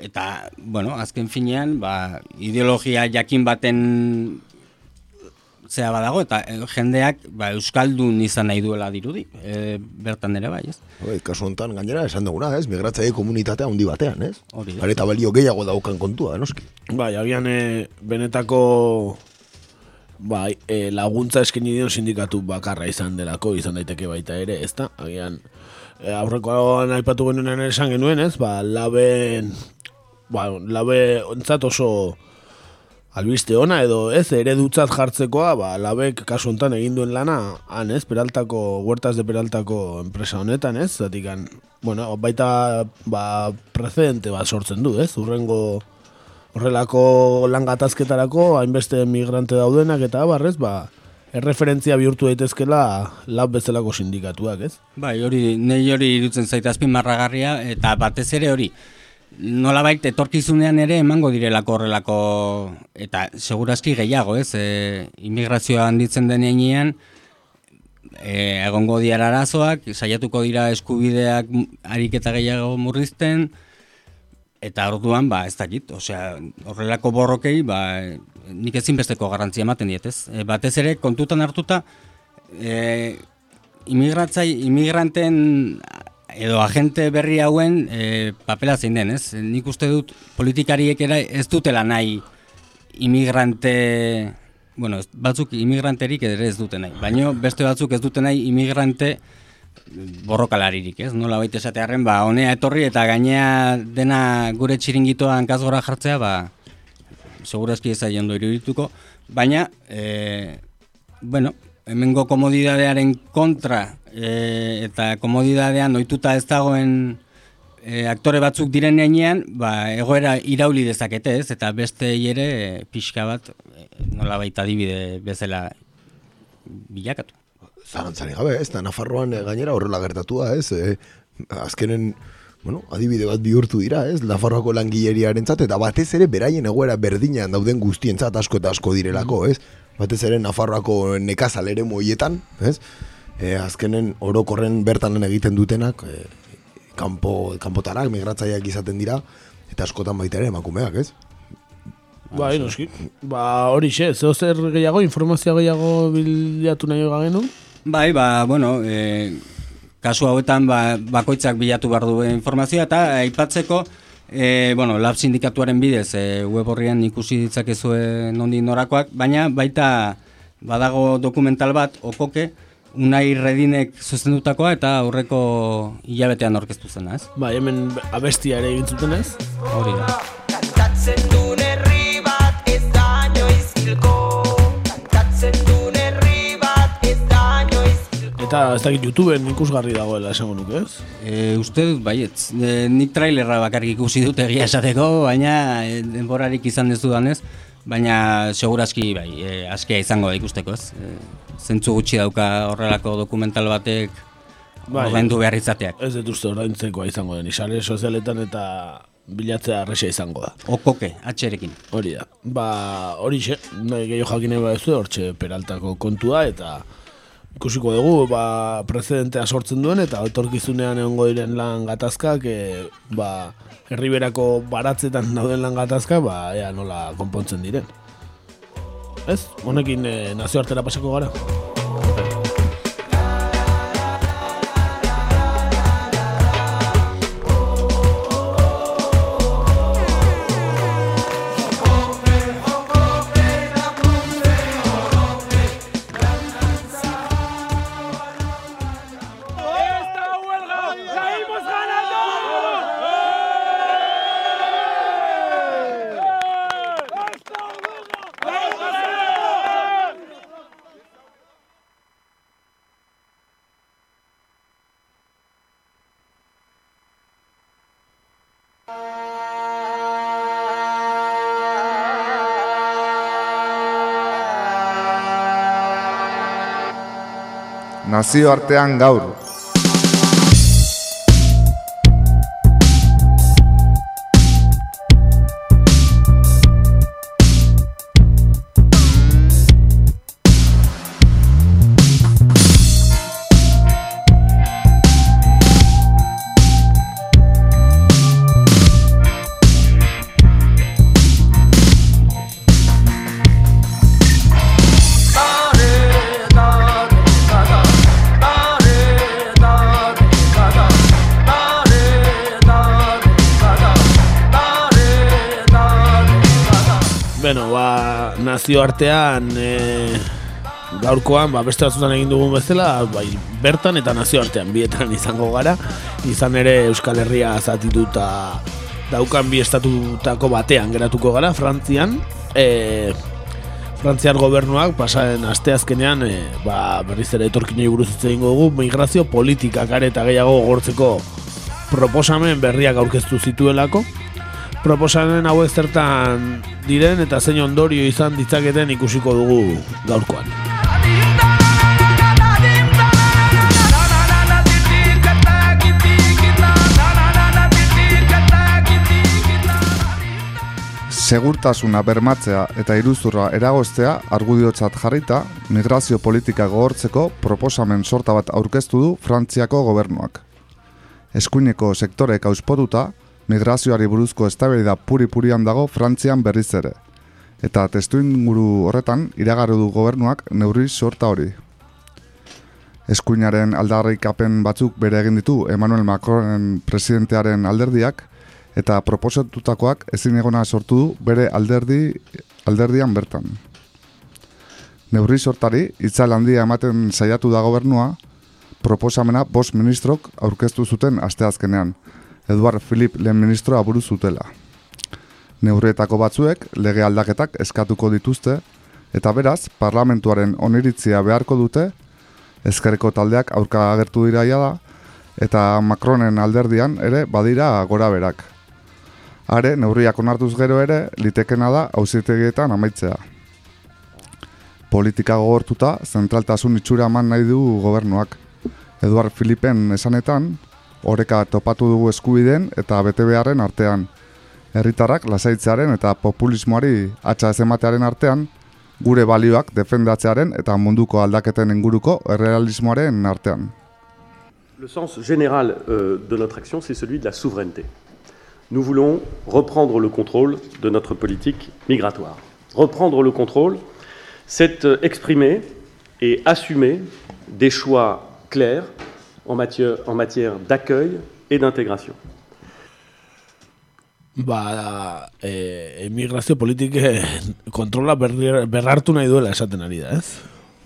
Speaker 7: eta, bueno, azken finean, ba, ideologia jakin baten zea badago, eta e, jendeak ba, Euskaldun izan nahi duela dirudi, e, bertan ere bai, ez?
Speaker 5: Bai, kasu honetan gainera esan duguna, ez? Migratzaile komunitatea handi batean, ez?
Speaker 7: Hori da.
Speaker 5: Eta balio gehiago daukan kontua, noski.
Speaker 6: Bai, agian e, benetako bai, e, laguntza eskaini dion sindikatu bakarra izan delako, izan daiteke baita ere, ezta? Agian e, aurrekoan aipatu genuen esan genuen, ez? Ba, laben ba, labe ontzat oso albiste ona edo ez eredutzat jartzekoa, ba, labek kasu hontan egin duen lana, han ez, Peraltako, Huertas de Peraltako enpresa honetan, ez, zatikan, bueno, baita ba, precedente bat sortzen du, ez, urrengo horrelako lan gatazketarako, hainbeste migrante daudenak eta abarrez, ba, erreferentzia bihurtu daitezkela lab bezalako sindikatuak, ez?
Speaker 7: Bai, hori, nahi hori irutzen zait azpimarragarria, eta batez ere hori, nolabait etorkizunean ere emango direlako horrelako, eta segurazki gehiago, ez, e, immigrazioa handitzen denean e, egongo dira arazoak, saiatuko dira eskubideak ariketa gehiago murrizten, Eta orduan, ba, ez dakit, osea, horrelako borrokei, ba, nik ezinbesteko garrantzia ematen diet, ez? E, batez ere, kontutan hartuta, e, imigratzai, imigranten edo agente berri hauen e, papela zein den, ez? Nik uste dut politikariek ere ez dutela nahi imigrante, bueno, batzuk imigranterik ere ez dute nahi, baina beste batzuk ez dute nahi imigrante borrokalaririk, ez? Nola baita esatearen, ba, honea etorri eta gainea dena gure txiringitoa hankazgora jartzea, ba, segurazki ez aien irudituko, baina, e, bueno, hemengo komodidadearen kontra e, eta komodidadean ohituta ez dagoen e, aktore batzuk diren heinean, ba, egoera irauli dezakete ez, eta beste ere e, pixka bat e, nola baita adibide bezala bilakatu.
Speaker 5: Zarantzari gabe, ez? Da, Nafarroan eh, gainera horrela gertatua, ez, eh, azkenen, bueno, adibide bat bihurtu dira, ez, Nafarroako langileriaren eta batez ere beraien egoera berdinean dauden guztientzat asko eta asko direlako, ez, batez ere Nafarroako nekazal ere moietan, ez, eh, azkenen orokorren bertan lan egiten dutenak, eh, kanpo, kanpotarak, migratzaileak izaten dira, eta askotan baita ere emakumeak, ez?
Speaker 6: Bai, noski. Ba, hori xe, zeo zer gehiago, informazio gehiago bilatu nahi gagenu?
Speaker 7: Bai, ba, bueno, e, kasu hauetan ba, bakoitzak bilatu behar du informazioa eta aipatzeko e, bueno, lab sindikatuaren bidez e, web horrian ikusi ditzakezue nondi norakoak, baina baita badago dokumental bat, okoke, Unai Redinek zuzendutakoa eta aurreko hilabetean aurkeztu zena, ez?
Speaker 6: Bai, hemen abestia ere egin zuten ez?
Speaker 7: Hori da.
Speaker 9: Kantatzen duen herri bat ez da hilko Kantatzen duen herri bat ez da inoiz
Speaker 6: Eta ez dakit YouTubeen ikusgarri dagoela esango nuke, ez?
Speaker 7: E, uste dut baietz. E, nik trailerra bakarrik ikusi dut egia esateko, baina e, denborarik izan ez dudanez, baina segurazki bai, e, askia izango da ikusteko, ez? E, zentzu gutxi dauka horrelako dokumental batek
Speaker 6: Bai.
Speaker 7: ordaindu behar izateak.
Speaker 6: Ez dut uste ordaintzekoa izango den, sare sozialetan eta bilatzea arresa izango da.
Speaker 7: Okoke, atxerekin.
Speaker 6: Hori da. Ba, hori xe, nahi gehiago jakin nahi baduzu, hortxe peraltako kontua eta ikusiko dugu, ba, precedentea sortzen duen eta etorkizunean egongo diren lan gatazkak, e, ba, herriberako baratzetan dauden lan gatazkak, ba, ea nola konpontzen diren. Ez? Honekin e, nazioartera pasako gara.
Speaker 1: Nazioartean gaur.
Speaker 6: Nazioartean e, gaurkoan, ba, beste batzutan egin dugun bezala, bai, bertan eta nazioartean bietan izango gara, izan ere Euskal Herria zatituta daukan bi estatutako batean geratuko gara, Frantzian, e, Frantziar gobernuak pasaren asteazkenean e, ba, berriz ere etorkinei buruz hitz egingo dugu migrazio politikak are eta gehiago gogortzeko proposamen berriak aurkeztu zituelako proposamen hauek zertan diren eta zein ondorio izan ditzaketen ikusiko dugu gaurkoan.
Speaker 1: Segurtasuna bermatzea eta iruzurra eragoztea argudiotzat jarrita, migrazio politika gogortzeko proposamen sorta bat aurkeztu du Frantziako gobernuak. Eskuineko sektorek auspotuta, migrazioari buruzko eztabaida puri-purian dago Frantzian berriz ere. Eta testu inguru horretan iragarri du gobernuak neurri sorta hori. Eskuinaren aldarrikapen batzuk bere egin ditu Emmanuel Macronen presidentearen alderdiak eta proposatutakoak ezin egona sortu du bere alderdi alderdian bertan. Neurri sortari itzal handia ematen saiatu da gobernua, proposamena bost ministrok aurkeztu zuten asteazkenean, Eduard Philip lehen ministroa aburu zutela. Neurrietako batzuek lege aldaketak eskatuko dituzte, eta beraz, parlamentuaren oniritzia beharko dute, ezkerreko taldeak aurka agertu dira da, eta Macronen alderdian ere badira gora berak. Are, neurriak onartuz gero ere, litekena da auzitegietan amaitzea. Politika gogortuta, zentraltasun itxura eman nahi du gobernuak. Eduard Filipen esanetan,
Speaker 10: Le sens général euh, de notre action, c'est celui de la souveraineté. Nous voulons reprendre le contrôle de notre politique migratoire. Reprendre le contrôle, c'est euh, exprimer et assumer des choix clairs en matière, en matière d'accueil et d'intégration.
Speaker 6: Ba, e, emigrazio politike kontrola berri- berrartu nahi duela esaten ari da, ez?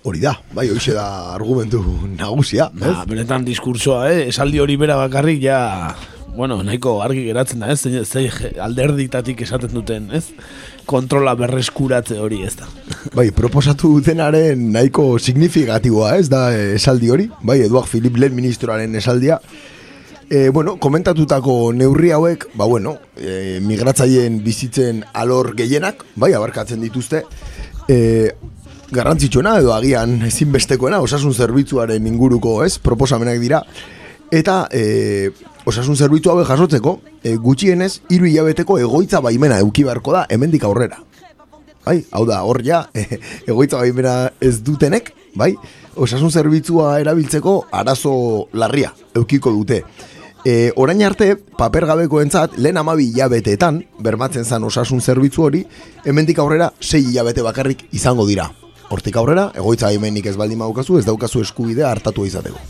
Speaker 5: Hori da, bai, hoxe da argumentu nagusia, ez?
Speaker 6: Ba, benetan diskursoa, eh? esaldi hori bera bakarrik ja, bueno, nahiko argi geratzen da, ez? Zein alderditatik esaten duten, ez? Kontrola berreskuratze hori, ez da.
Speaker 5: Bai, proposatu dutenaren nahiko signifikatiboa, ez da esaldi hori? Bai, Eduard Philip lehen ministroaren esaldia. E, bueno, komentatutako neurri hauek, ba bueno, e, migratzaileen bizitzen alor gehienak, bai, abarkatzen dituzte, e, garrantzitsuena edo agian ezinbestekoena osasun zerbitzuaren inguruko, ez, proposamenak dira, eta e, osasun zerbitzu hauek jasotzeko, e, gutxienez, hiru hilabeteko egoitza baimena euki beharko da hemendik aurrera. Bai, hau da, hor ja, egoitza baimena ez dutenek, bai, osasun zerbitzua erabiltzeko arazo larria eukiko dute. E, orain arte, papergabeko entzat, lehen amabi hilabeteetan, bermatzen zan osasun zerbitzu hori, hemendik aurrera sei hilabete bakarrik izango dira. Hortik aurrera, egoitza baimenik ez baldin daukazu, ez daukazu eskubidea hartatu izateko.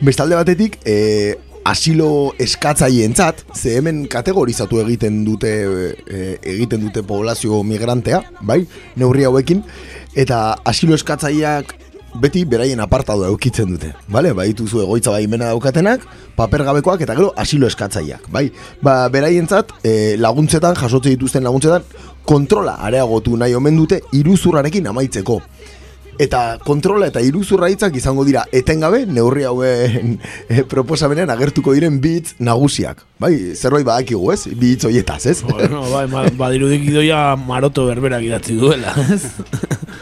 Speaker 5: Bestalde batetik, e, asilo eskatzaientzat, ze hemen kategorizatu egiten dute e, egiten dute poblazio migrantea, bai, neurri hauekin, eta asilo eskatzaileak beti beraien apartado eukitzen dute, bale? Ba, dituzu egoitza baimena daukatenak, papergabekoak eta gero asilo eskatzaileak, bai? Ba, beraientzat e, laguntzetan, jasotze dituzten laguntzetan, kontrola areagotu nahi omen dute iruzurrarekin amaitzeko. Eta kontrola eta iruzurra hitzak izango dira etengabe neurri hauen e, proposamenean agertuko diren bitz nagusiak. Bai, zerbait badakigu, ez? Bi hitz hoietaz, ez?
Speaker 6: Bueno, bai, ma, badirudik idoia maroto berberak idatzi duela, ez?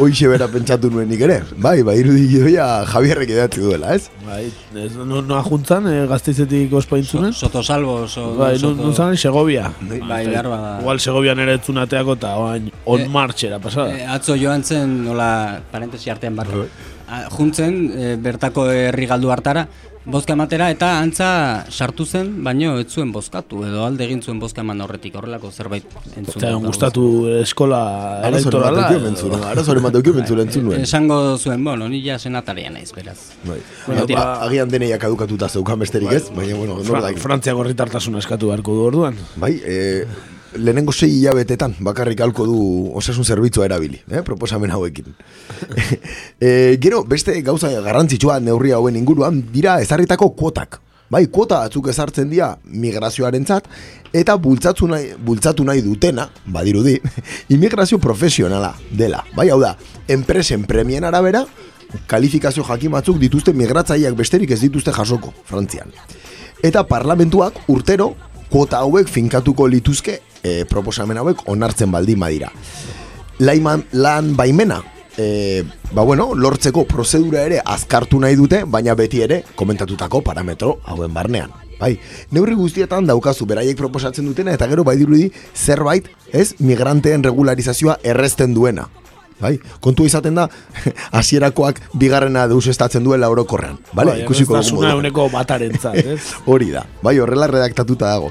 Speaker 5: Hoixe bera pentsatu nuen nik ere. Bai, bai, irudik idoia Javierrek idatzi duela, ez?
Speaker 6: Bai, ez, no, no ajuntzan, eh, gazteizetik ospaintzunen?
Speaker 7: Soto salvo, so,
Speaker 6: Bai,
Speaker 7: soto...
Speaker 6: nun zan, Segovia.
Speaker 7: Bai, behar bada.
Speaker 6: Igual Segovian ere etzunateako eta oain on
Speaker 7: Eh,
Speaker 6: marchera pasada.
Speaker 7: Eh, atzo joan zen, nola, parentesi artean barka. Ah, Juntzen, eh, bertako herri galdu hartara, bozka ematera eta antza sartu zen, baino ez zuen bozkatu, edo alde egin zuen bozka eman horretik, horrelako zerbait entzun.
Speaker 6: Eta gustatu eskola elektorala.
Speaker 5: Arazoren bat eukio mentzule entzun nuen.
Speaker 7: Esango zuen, bueno, ni ja senataria naiz, beraz.
Speaker 5: Bai.
Speaker 7: Bueno,
Speaker 5: Ba, agian deneiak kadukatuta zeukan besterik ez, baina, bueno,
Speaker 6: Fra. Frantziako herritartasuna eskatu beharko du orduan.
Speaker 5: Bai, e, lehenengo sei hilabetetan bakarrik halko du osasun zerbitzua erabili, eh, proposamen hauekin. e, gero, beste gauza garrantzitsua neurri hauen inguruan dira ezarritako kuotak. Bai, kuota batzuk ezartzen dira migrazioarentzat eta bultzatu nahi, bultzatu nahi dutena, badirudi, immigrazio profesionala dela. Bai, hau da, enpresen premien arabera, kalifikazio jakin batzuk dituzte migratzaileak besterik ez dituzte jasoko, Frantzian. Eta parlamentuak urtero kuota hauek finkatuko lituzke e, proposamen hauek onartzen baldin badira. Laiman, lan baimena, e, ba bueno, lortzeko prozedura ere azkartu nahi dute, baina beti ere komentatutako parametro hauen barnean. Bai, neurri guztietan daukazu beraiek proposatzen dutena eta gero bai dirudi zerbait, ez, migranteen regularizazioa errezten duena. Bai, kontua izaten da, hasierakoak bigarrena deusestatzen duela orokorrean. Vale,
Speaker 6: Bai,
Speaker 5: ikusiko dugu
Speaker 6: euneko batarentzat, ez?
Speaker 5: Hori da, bai, horrela redactatuta dago.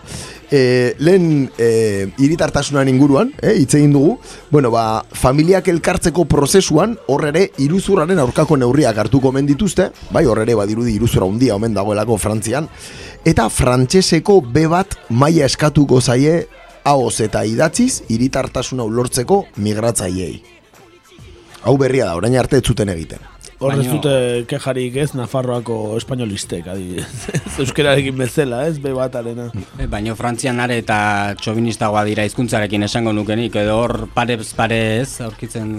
Speaker 5: E, lehen e, iritartasunan inguruan, e, hitz egin dugu, bueno, ba, familiak elkartzeko prozesuan, hor ere, iruzurraren aurkako neurriak hartuko omen dituzte, bai, hor ere, badirudi iruzura handia omen dagoelako Frantzian, eta frantseseko be bat maila eskatuko zaie, ahoz eta idatziz, iritartasuna ulortzeko migratzaileei. Hau berria da, orain arte ez zuten egiten.
Speaker 6: Hor ez
Speaker 7: Baino-
Speaker 6: dute kejarik ez Nafarroako espainolistek, adibidez. Euskerarekin bezala, ez, be batarena.
Speaker 7: Baino Frantzian are eta txobinistagoa dira hizkuntzarekin esango nukenik, edo hor parez pare ez aurkitzen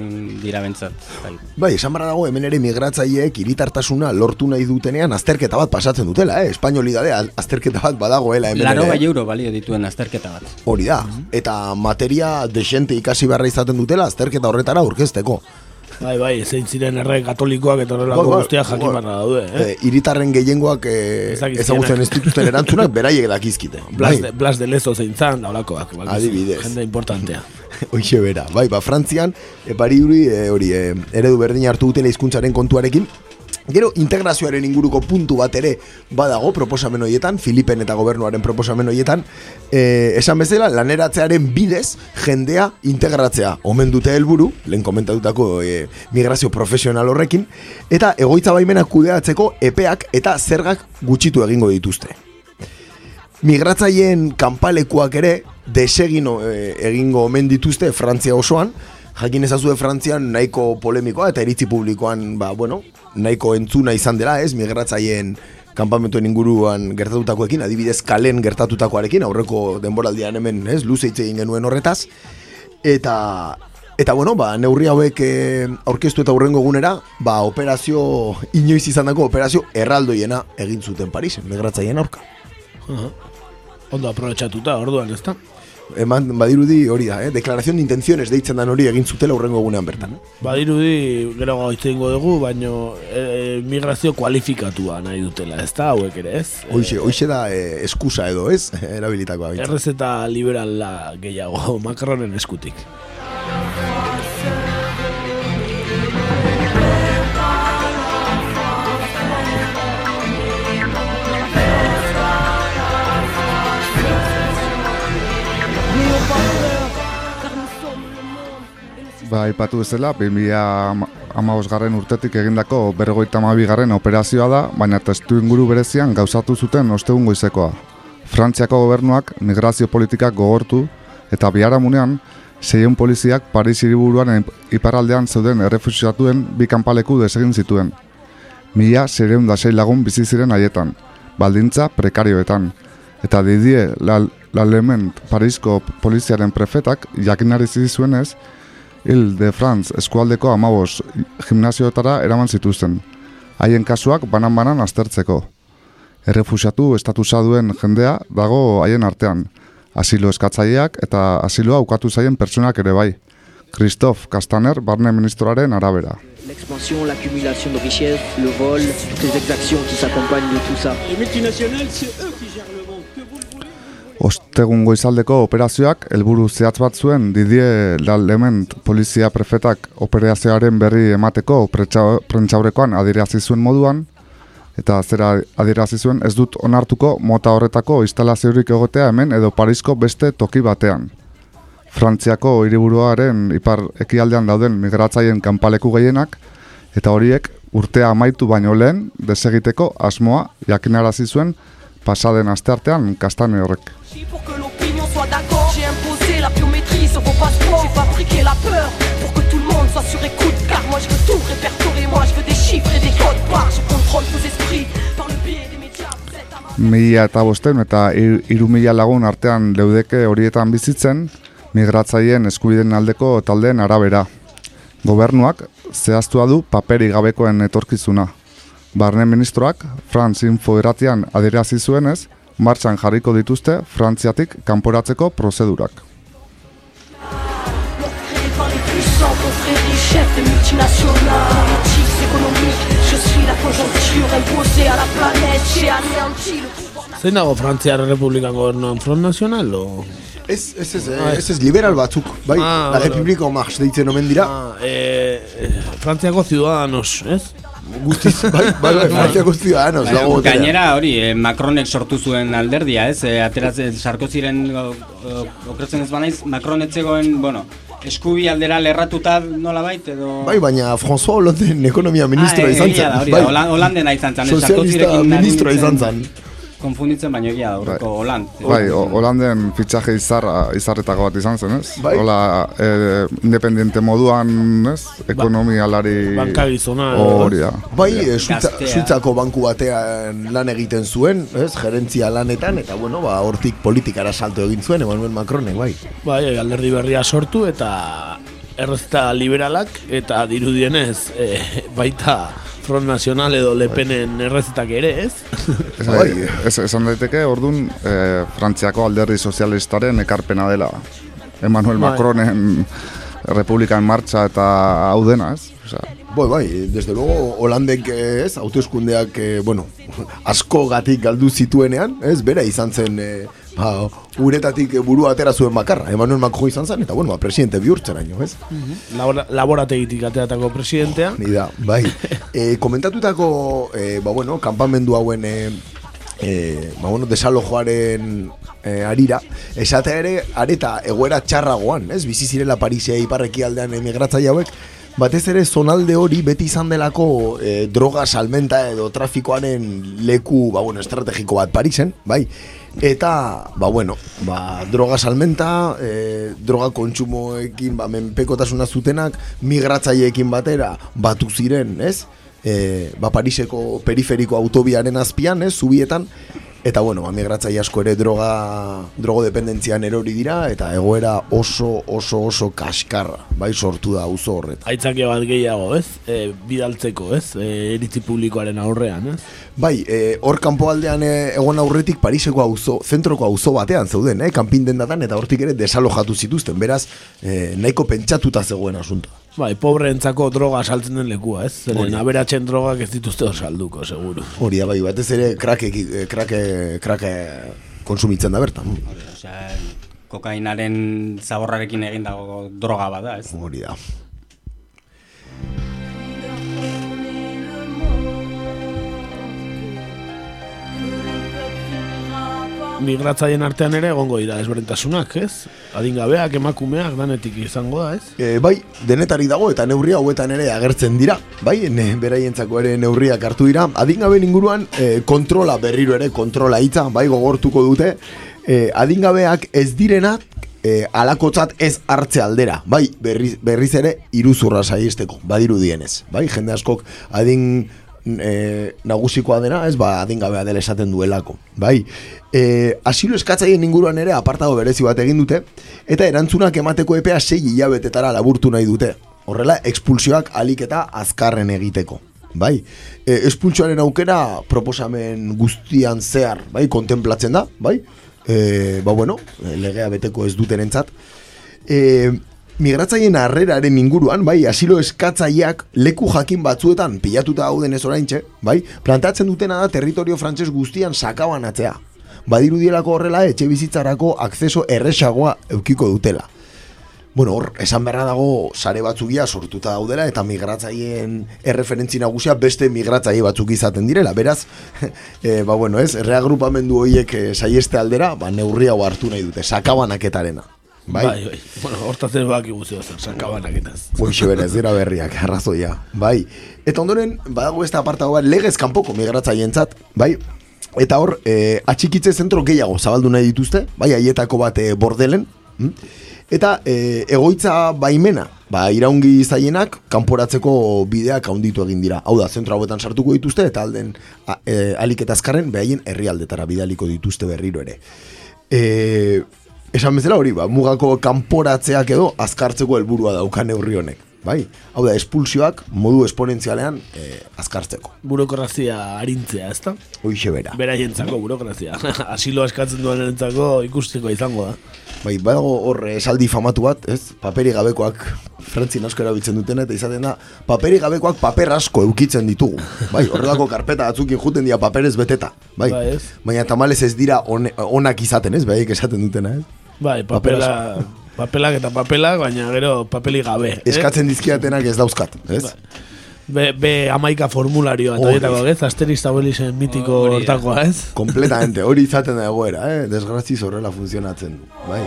Speaker 7: dira bentsat. Bai.
Speaker 5: Bai, esan barra dago hemen ere migratzaileek hiritartasuna lortu nahi dutenean azterketa bat pasatzen dutela, eh? Espainolidade azterketa bat badagoela hemen
Speaker 7: Laro
Speaker 5: ere.
Speaker 7: bai euro balio dituen azterketa bat.
Speaker 5: Hori da, eta materia desente ikasi beharra izaten dutela azterketa horretara aurkezteko.
Speaker 6: Bai, bai, zein ziren erre katolikoak eta horrelako
Speaker 5: Bai, bai,
Speaker 6: guztiak jakin barra daude, eh?
Speaker 5: Eh, hiritarren gehiengoak eh, ezagutzen ez dituzten erantzunak beraiek dakizkite.
Speaker 6: Blas,
Speaker 5: Bai,
Speaker 6: de, Blas de Lezo zein zan, da holakoak. bakizu.
Speaker 5: Adibidez.
Speaker 6: Jende importantea.
Speaker 5: Hoxe bera, bai, ba, Frantzian, e, bari hori, e, hori, e, eredu berdin hartu dutela hizkuntzaren kontuarekin, Gero integrazioaren inguruko puntu bat ere badago proposamen horietan, Filipen eta gobernuaren proposamen horietan, e, esan bezala laneratzearen bidez jendea integratzea omen dute helburu, lehen komentatutako e, migrazio profesional horrekin, eta egoitza baimenak kudeatzeko epeak eta zergak gutxitu egingo dituzte. Migratzaileen kanpalekuak ere desegin e, egingo omen dituzte Frantzia osoan, jakin ezazue Frantzian nahiko polemikoa eta iritzi publikoan, ba, bueno, nahiko entzuna izan dela, ez, migratzaileen kanpamentuen inguruan gertatutakoekin, adibidez kalen gertatutakoarekin, aurreko denboraldian hemen, ez, luze hitz egin genuen horretaz, eta Eta bueno, ba, neurri hauek e, aurkeztu eta hurrengo egunera, ba, operazio, inoiz izandako operazio erraldoiena egin zuten Parisen, migratzaien aurka.
Speaker 6: Aha. Ondo aprobetxatuta, orduan, ezta?
Speaker 5: Eman, badirudi hori da, eh? deklarazion de intenciones deitzen dan hori egin zutela hurrengo egunean bertan. eh?
Speaker 6: Badirudi, gero gaitze ingo dugu, baino e, migrazio kualifikatua nahi dutela, ez da, hauek ere, ez?
Speaker 5: Hoixe, hoixe da eh, eskusa edo, ez? Erabilitakoa. behintzat.
Speaker 6: Errezeta liberala gehiago, Macronen eskutik.
Speaker 1: Ba, ipatu bezala, 2000 garren urtetik egindako berrogeita garren operazioa da, baina testu inguru berezian gauzatu zuten ostegun goizekoa. Frantziako gobernuak migrazio politikak gogortu eta biharamunean seien poliziak Paris hiriburuan iparraldean zeuden errefusiatuen bi kanpaleku desegin zituen. Mila zereun da lagun bizi ziren haietan, baldintza prekarioetan. Eta Didier Lalement Parisko poliziaren prefetak jakinarizi zuenez, Hil de France eskualdeko amabos gimnazioetara eraman zituzten. Haien kasuak banan-banan aztertzeko. Errefusiatu estatusa duen jendea dago haien artean. Asilo eskatzaileak eta asiloa ukatu zaien pertsonak ere bai. Christophe Castaner, barne ministroaren arabera.
Speaker 11: L'expansion, l'accumulation de richesses, le vol, toutes les exactions qui s'accompagnent de tout ça.
Speaker 4: Les multinationales, c'est eux
Speaker 1: Ostegun goizaldeko operazioak helburu zehatz bat zuen Didier Lalement polizia prefetak operazioaren berri emateko prentsaurrekoan adierazi zuen moduan eta zera adierazi zuen ez dut onartuko mota horretako instalaziorik egotea hemen edo Parisko beste toki batean. Frantziako hiriburuaren ipar ekialdean dauden migratzaien kanpaleku gehienak eta horiek urtea amaitu baino lehen desegiteko asmoa jakinarazi zuen pasaden asteartean kastane horrek.
Speaker 9: Pour que l'opinion soit d'accord, j'ai imposé la biométrie sur vos passeports. J'ai fabriqué la peur pour que tout le monde soit sur écoute. Car moi je veux tout répertorier, moi je veux des chiffres et des codes barres. Je contrôle vos esprits par le biais des médias.
Speaker 1: Mila eta bosten eta ir- hiru mila lagun artean leudeke horietan bizitzen, migratzaileen eskubideen aldeko taldeen arabera. Gobernuak zehaztua du paperi gabekoen etorkizuna. Barne ministroak, Franz Info irratian adierazi zuenez, martxan jarriko dituzte Frantziatik kanporatzeko prozedurak.
Speaker 6: Zein dago Frantziar Republikan gobernuan Front Nacional, o...
Speaker 5: Ez, ez, ez,
Speaker 6: Ah,
Speaker 5: ez, ez, liberal batzuk, bai,
Speaker 6: Ah,
Speaker 5: la Republiko Marx deitzen omen dira.
Speaker 6: Ah, eh, eh, Frantziako ciudadanos, ez?
Speaker 5: Guztiz, bai, bai, bai, Frantziako ciudadanos,
Speaker 7: Baina,
Speaker 5: dago boterea.
Speaker 7: gainera hori, eh, Macronek sortu zuen alderdia, ez? Eh, ateratzen Sarkoziren o- o- okretzen ez banaiz, Macron etzegoen, bueno, eskubi aldera lerratuta nolabait edo
Speaker 5: Bai, baina François Hollande ekonomia ministroa
Speaker 7: ah,
Speaker 5: izan zen. bai.
Speaker 7: da, Holan- Holandena izan zen,
Speaker 5: Sozialista ministroa izan zen.
Speaker 7: Konfunditzen baino egia da, horreko Holand.
Speaker 1: Bai, Holanden fitxaje izarra, izarretako bat izan zen, ez?
Speaker 5: Bai.
Speaker 1: Hola, eh, independiente moduan, ez? Ekonomialari...
Speaker 6: Bankagizona,
Speaker 1: Hori da.
Speaker 5: Bai, e. Suitzako banku batean lan egiten zuen, ez, gerentzia lanetan, eta bueno, ba, hortik politikara salto egin zuen, Emmanuel Macronek, bai.
Speaker 6: Bai, alderdi berria sortu eta errezta liberalak eta dirudienez eh, baita Front Nacional edo Lepenen errezetak ere, ez?
Speaker 1: Ez,
Speaker 5: Bai.
Speaker 1: ez, esan daiteke, orduan, eh, Frantziako alderdi sozialistaren ekarpena dela. Emmanuel
Speaker 6: Bai.
Speaker 1: Macronen Republika en marcha eta hau dena, ez? Osea,
Speaker 5: Bai, bai, desde luego, Holandek eh, ez, hauteskundeak, eh, bueno, asko gatik galdu zituenean, ez, bera izan zen, eh, ba, uretatik burua atera zuen bakarra, Emmanuel Macron izan zen, eta bueno, ba, presidente bihurtzeraino, ez?
Speaker 6: Labora, laborategitik ateratako presidentea.
Speaker 5: Ni da, bai. e, komentatutako, e, ba bueno, kanpamendu hauen, e, e, ba bueno, desalojoaren e, arira, esatea ere, areta egoera txarragoan, ez? Bizi zirela Parisea iparreki aldean emigratzaile hauek, batez ere zonalde hori beti izan delako e, droga salmenta edo trafikoaren leku, ba bueno, estrategiko bat Parisen, bai? Eta, ba bueno, ba, droga salmenta, e, droga kontsumoekin, ba, menpekotasuna zutenak, migratzaileekin batera, batu ziren, ez? E, ba, Pariseko periferiko autobiaren azpian, ez, zubietan, eta bueno, ba, migratzaile asko ere droga, drogodependentzian erori dira, eta egoera oso, oso, oso kaskarra, bai, sortu da auzo horretan.
Speaker 6: Aitzake bat gehiago, ez? E, bidaltzeko, ez? E, eritzi publikoaren aurrean, ez?
Speaker 5: Bai, e, hor kanpoaldean e, egon aurretik Pariseko auzo, zentroko auzo batean zeuden, eh, kanpin dendatan, eta hortik ere desalojatu zituzten, beraz, e, nahiko pentsatuta zegoen asuntoa.
Speaker 6: Bai, pobreentzako droga saltzen den lekua, ez? Zeren
Speaker 5: Hori.
Speaker 6: aberatzen drogak ez dituzte hor salduko, seguru.
Speaker 5: Hori da, bai, batez ere krake, krake, krake konsumitzen da bertan.
Speaker 7: Osea, kokainaren zaborrarekin egin dago droga bada, ez?
Speaker 5: Hori da.
Speaker 6: Migratzaien artean ere egongo dira ezberdintasunak, ez? Adingabeak, emakumeak, danetik izango da, ez?
Speaker 5: E, bai, denetari dago eta neurria hauetan ere agertzen dira. Bai, ne, beraientzako ere neurriak hartu dira. Adingaben inguruan e, kontrola berriro ere kontrola hitza, bai, gogortuko dute. E, adingabeak ez direnak e, alakotzat ez hartze aldera. Bai, berriz, berriz ere iruzurra saiesteko, badiru dienez. Bai, jende askok adin e, nagusikoa dena, ez ba, adingabea dela esaten duelako. Bai, e, asilo eskatzaien inguruan ere apartago berezi bat egin dute, eta erantzunak emateko epea sei hilabetetara laburtu nahi dute. Horrela, expulsioak alik eta azkarren egiteko. Bai, e, expulsioaren aukera proposamen guztian zehar, bai, kontemplatzen da, bai, e, ba bueno, legea beteko ez dutenentzat. E, migratzaien harreraren inguruan, bai, asilo eskatzaileak leku jakin batzuetan pilatuta dauden ez oraintxe, bai, plantatzen dutena da territorio frantses guztian sakabanatzea. Badirudielako horrela etxe bizitzarako akzeso erresagoa eukiko dutela. Bueno, hor, esan beharra dago sare batzukia sortuta daudela eta migratzaileen erreferentzi nagusia beste migratzaile batzuk izaten direla. Beraz, e, ba bueno, ez, reagrupamendu horiek e, saieste aldera, ba neurri hau hartu nahi dute, sakabanaketarena. Bai,
Speaker 6: bai. bai. Bueno, hortatzen baki guzti zer, sakabanaketaz.
Speaker 5: Hoxe bera, ez dira berriak, arrazoia. Bai. Eta ondoren, badago ez apartago bat, legez kanpoko migratzaileentzat, bai? Eta hor, e, atxikitze zentro gehiago zabaldu nahi dituzte, bai, haietako bat e, bordelen. hm? Eta e, egoitza baimena, ba, iraungi zaienak, kanporatzeko bideak handitu egin dira. Hau da, zentro hauetan sartuko dituzte, eta alden a, e, alik eta azkarren, behaien herrialdetara bidaliko dituzte berriro ere. E, esan bezala hori, ba, mugako kanporatzeak edo azkartzeko helburua daukan neurri honek. Bai, hau da, espulsioak modu esponentzialean e, azkartzeko.
Speaker 6: Burokrazia arintzea, ezta?
Speaker 5: Hoixe bera.
Speaker 6: Beraientzako burokrazia. Asilo eskatzen duenentzako ikusteko izango da.
Speaker 5: Bai, badago hor esaldi famatu bat, ez? Paperi gabekoak frantzin asko erabiltzen dutena eta izaten da paperi gabekoak paper asko eukitzen ditugu. Bai, horrelako karpeta batzukin juten dira paperez beteta. Bai.
Speaker 6: Bai, ez?
Speaker 5: Baina tamalez ez dira one- onak izaten, ez? Baiek esaten dutena, ez?
Speaker 6: Bai, papela, papelak eta papelak, baina gero papeli gabe. eh?
Speaker 5: Eskatzen dizkiatenak ez dauzkat, ez?
Speaker 6: Be, be amaika formularioa, eta
Speaker 5: Hori.
Speaker 6: horietako, ez? Asterix eta Obelixen mitiko hortakoa, ez?
Speaker 5: Kompletamente, hori izaten da egoera, eh? Desgraziz horrela funtzionatzen du, bai.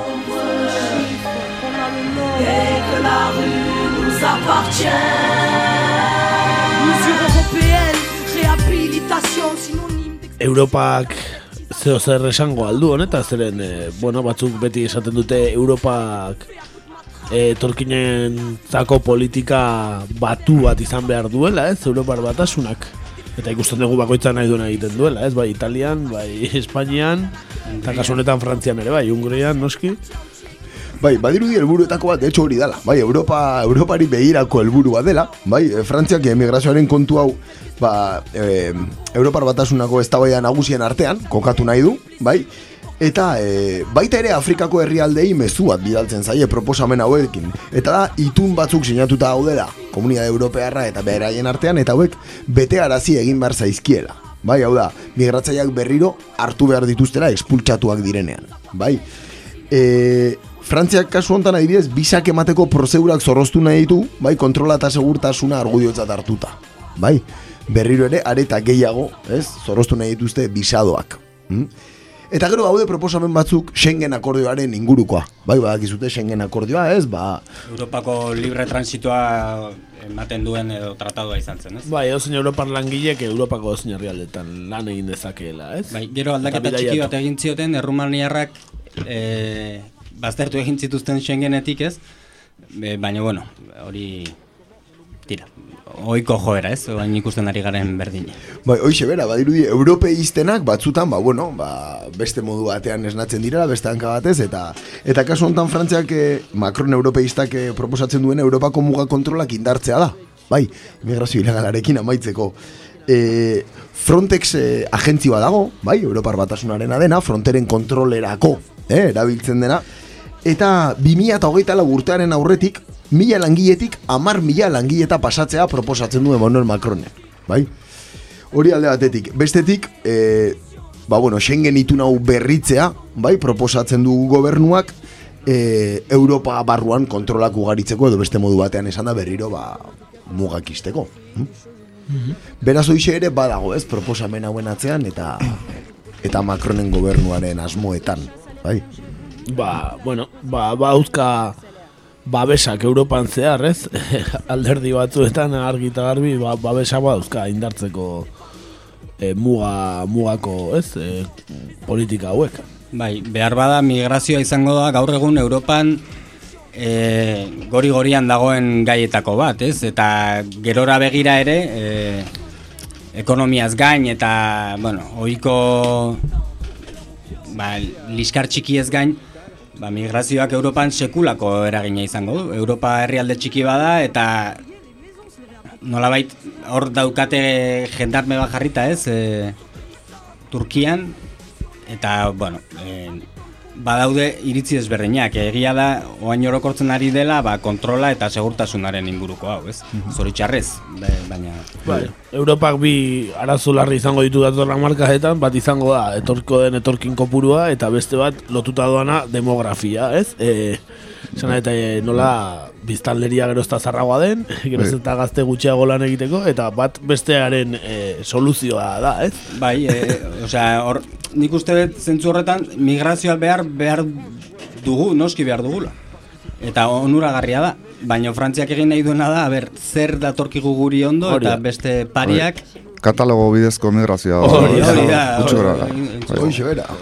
Speaker 6: Europak zeo zer esango aldu honeta, zeren, eh, bueno, batzuk beti esaten dute Europak eh, torkinen zako politika batu bat izan behar duela, ez, Europar batasunak. Eta ikusten dugu bakoitza nahi duena egiten duela, ez, bai Italian, bai Espainian, eta kasu honetan Frantzian ere, bai, Hungrian, noski.
Speaker 5: Bai, badirudi helburuetako bat, de hecho hori dela. Bai, Europa, Europari begirako helburua dela. Bai, eh, Frantziak emigrazioaren kontu hau, ba, e, Europar batasunako eztabaida nagusien artean, kokatu nahi du, bai, Eta e, baita ere Afrikako herrialdei mezu bat bidaltzen zaie proposamen hauekin. Eta da, itun batzuk sinatuta daudela, komunidade europearra eta beraien artean, eta hauek bete arazi egin behar zaizkiela. Bai, hau da, migratzaileak berriro hartu behar dituztela expultsatuak direnean. Bai, e, Frantziak kasu honetan adibidez, bisak emateko prozedurak zorroztu nahi ditu, bai, kontrola eta segurtasuna argudiotzat hartuta. Bai, berriro ere, areta gehiago, ez, zorroztu nahi dituzte bisadoak. Hm? Eta gero gaude proposamen batzuk Schengen akordioaren ingurukoa. Bai, badakizute Schengen akordioa, ez? Ba,
Speaker 7: Europako libre transitoa ematen duen edo tratadua izan zen, ez?
Speaker 6: Bai, edo Europar langilek Europako edo herrialdetan lan egin dezakeela, ez?
Speaker 7: Bai, gero aldaketa
Speaker 6: Eta
Speaker 7: txiki bat egin zioten, errumaniarrak e, baztertu egin zituzten Schengenetik, ez? E, baina, bueno, hori tira, oiko joera, ez? Oain ikusten ari garen berdina.
Speaker 5: bai, hoixe bera, badirudi europeistenak batzutan, ba, bueno, ba, beste modu batean esnatzen direla, beste hanka batez, eta eta kasu honetan Frantziak eh, Macron europeistak eh, proposatzen duen Europako muga kontrolak indartzea da. Bai, migrazio ilegalarekin amaitzeko. E, Frontex eh, agentzi bat dago, bai, Europar batasunarena dena, fronteren kontrolerako, eh, erabiltzen dena, eta 2008 lau urtearen aurretik, mila langiletik, amar mila langileta pasatzea proposatzen du Emmanuel Macronek, bai? Hori alde batetik. Bestetik, e, ba bueno, Schengen itun hau berritzea, bai, proposatzen du gobernuak, e, Europa barruan kontrolak ugaritzeko edo beste modu batean esan da berriro ba, mugak izteko. Hm? Beraz hoixe ere badago, ez, proposamen hauen atzean eta eta Macronen gobernuaren asmoetan, bai?
Speaker 6: Ba, bueno, ba, ba uzka babesak Europan zehar, ez? Alderdi batzuetan argi eta garbi, ba, babesak bauzka indartzeko e, muga, mugako, ez? E, politika hauek.
Speaker 7: Bai, behar bada migrazioa izango da gaur egun Europan e, gori gorian dagoen gaietako bat, ez? Eta gerora begira ere e, ekonomiaz gain eta, bueno, ohiko ba, liskar txikiez gain, ba, migrazioak Europan sekulako eragina izango du. Europa herrialde txiki bada eta nolabait hor daukate jendarme bat jarrita ez, e, Turkian, eta, bueno, e, badaude iritzi ezberdinak. Egia da, oain orokortzen ari dela, ba, kontrola eta segurtasunaren inguruko hau, ez? Zoritxarrez, ba- baina...
Speaker 6: Bai, Europak bi arazo larri izango ditu datorren markaetan, bat izango da etorko den etorkin kopurua eta beste bat lotuta doana demografia, ez? E, Zena eta e, nola biztanleria gero ez da zarragoa den, gero ez eta gazte gutxiago lan egiteko, eta bat bestearen e, soluzioa da, ez?
Speaker 7: Bai, e, osea, hor, nik uste dut zentzu horretan migrazioa behar behar dugu, noski behar dugula. Eta onuragarria da, baina Frantziak egin nahi duena da, ber, zer datorkigu guri ondo
Speaker 1: Hori
Speaker 7: eta beste pariak
Speaker 1: Katalogo bidezko migrazioa.
Speaker 7: Hori da, hori da, hori-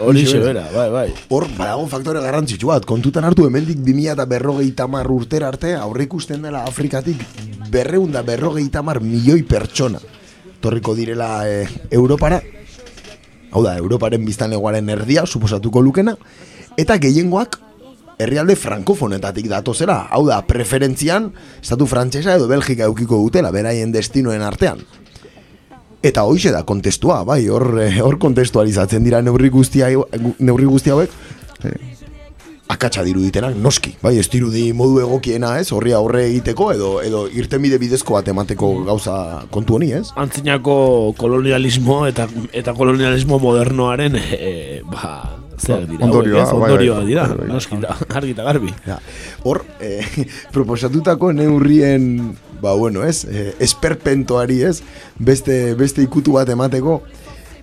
Speaker 7: hori-
Speaker 1: Bai.
Speaker 6: Bera. Bai, bai.
Speaker 5: Hor, badago faktore garrantzitsu bat, kontutan hartu hemendik 2000 eta berrogeita mar urtera arte, aurre ikusten dela Afrikatik berreun da berrogeita mar milioi pertsona. Torriko direla e, Europara, hau da, Europaren biztanlegoaren erdia, suposatuko lukena, eta gehiengoak herrialde frankofonetatik datozera, hau da, preferentzian, estatu frantsesa edo Belgika eukiko dutela, beraien destinoen artean. Eta hoixe da kontestua, bai, hor eh, hor kontestualizatzen dira neurri guztia neurri guzti hauek. Akatsa diruditenak noski, bai, ez dirudi modu egokiena, ez? Horri aurre egiteko edo edo irtenbide bidezko bat emateko gauza kontu honi, ez?
Speaker 6: Antzinako kolonialismo eta eta kolonialismo modernoaren e, ba, zer dira,
Speaker 1: Ondorioa, bai, bai.
Speaker 6: ondorioa dira,
Speaker 1: Bai, bai.
Speaker 6: noski da, argi eta garbi.
Speaker 5: Ja, hor, eh, proposatutako neurrien, ba, bueno, ez, eh, esperpentoari, ez, beste, beste ikutu bat emateko,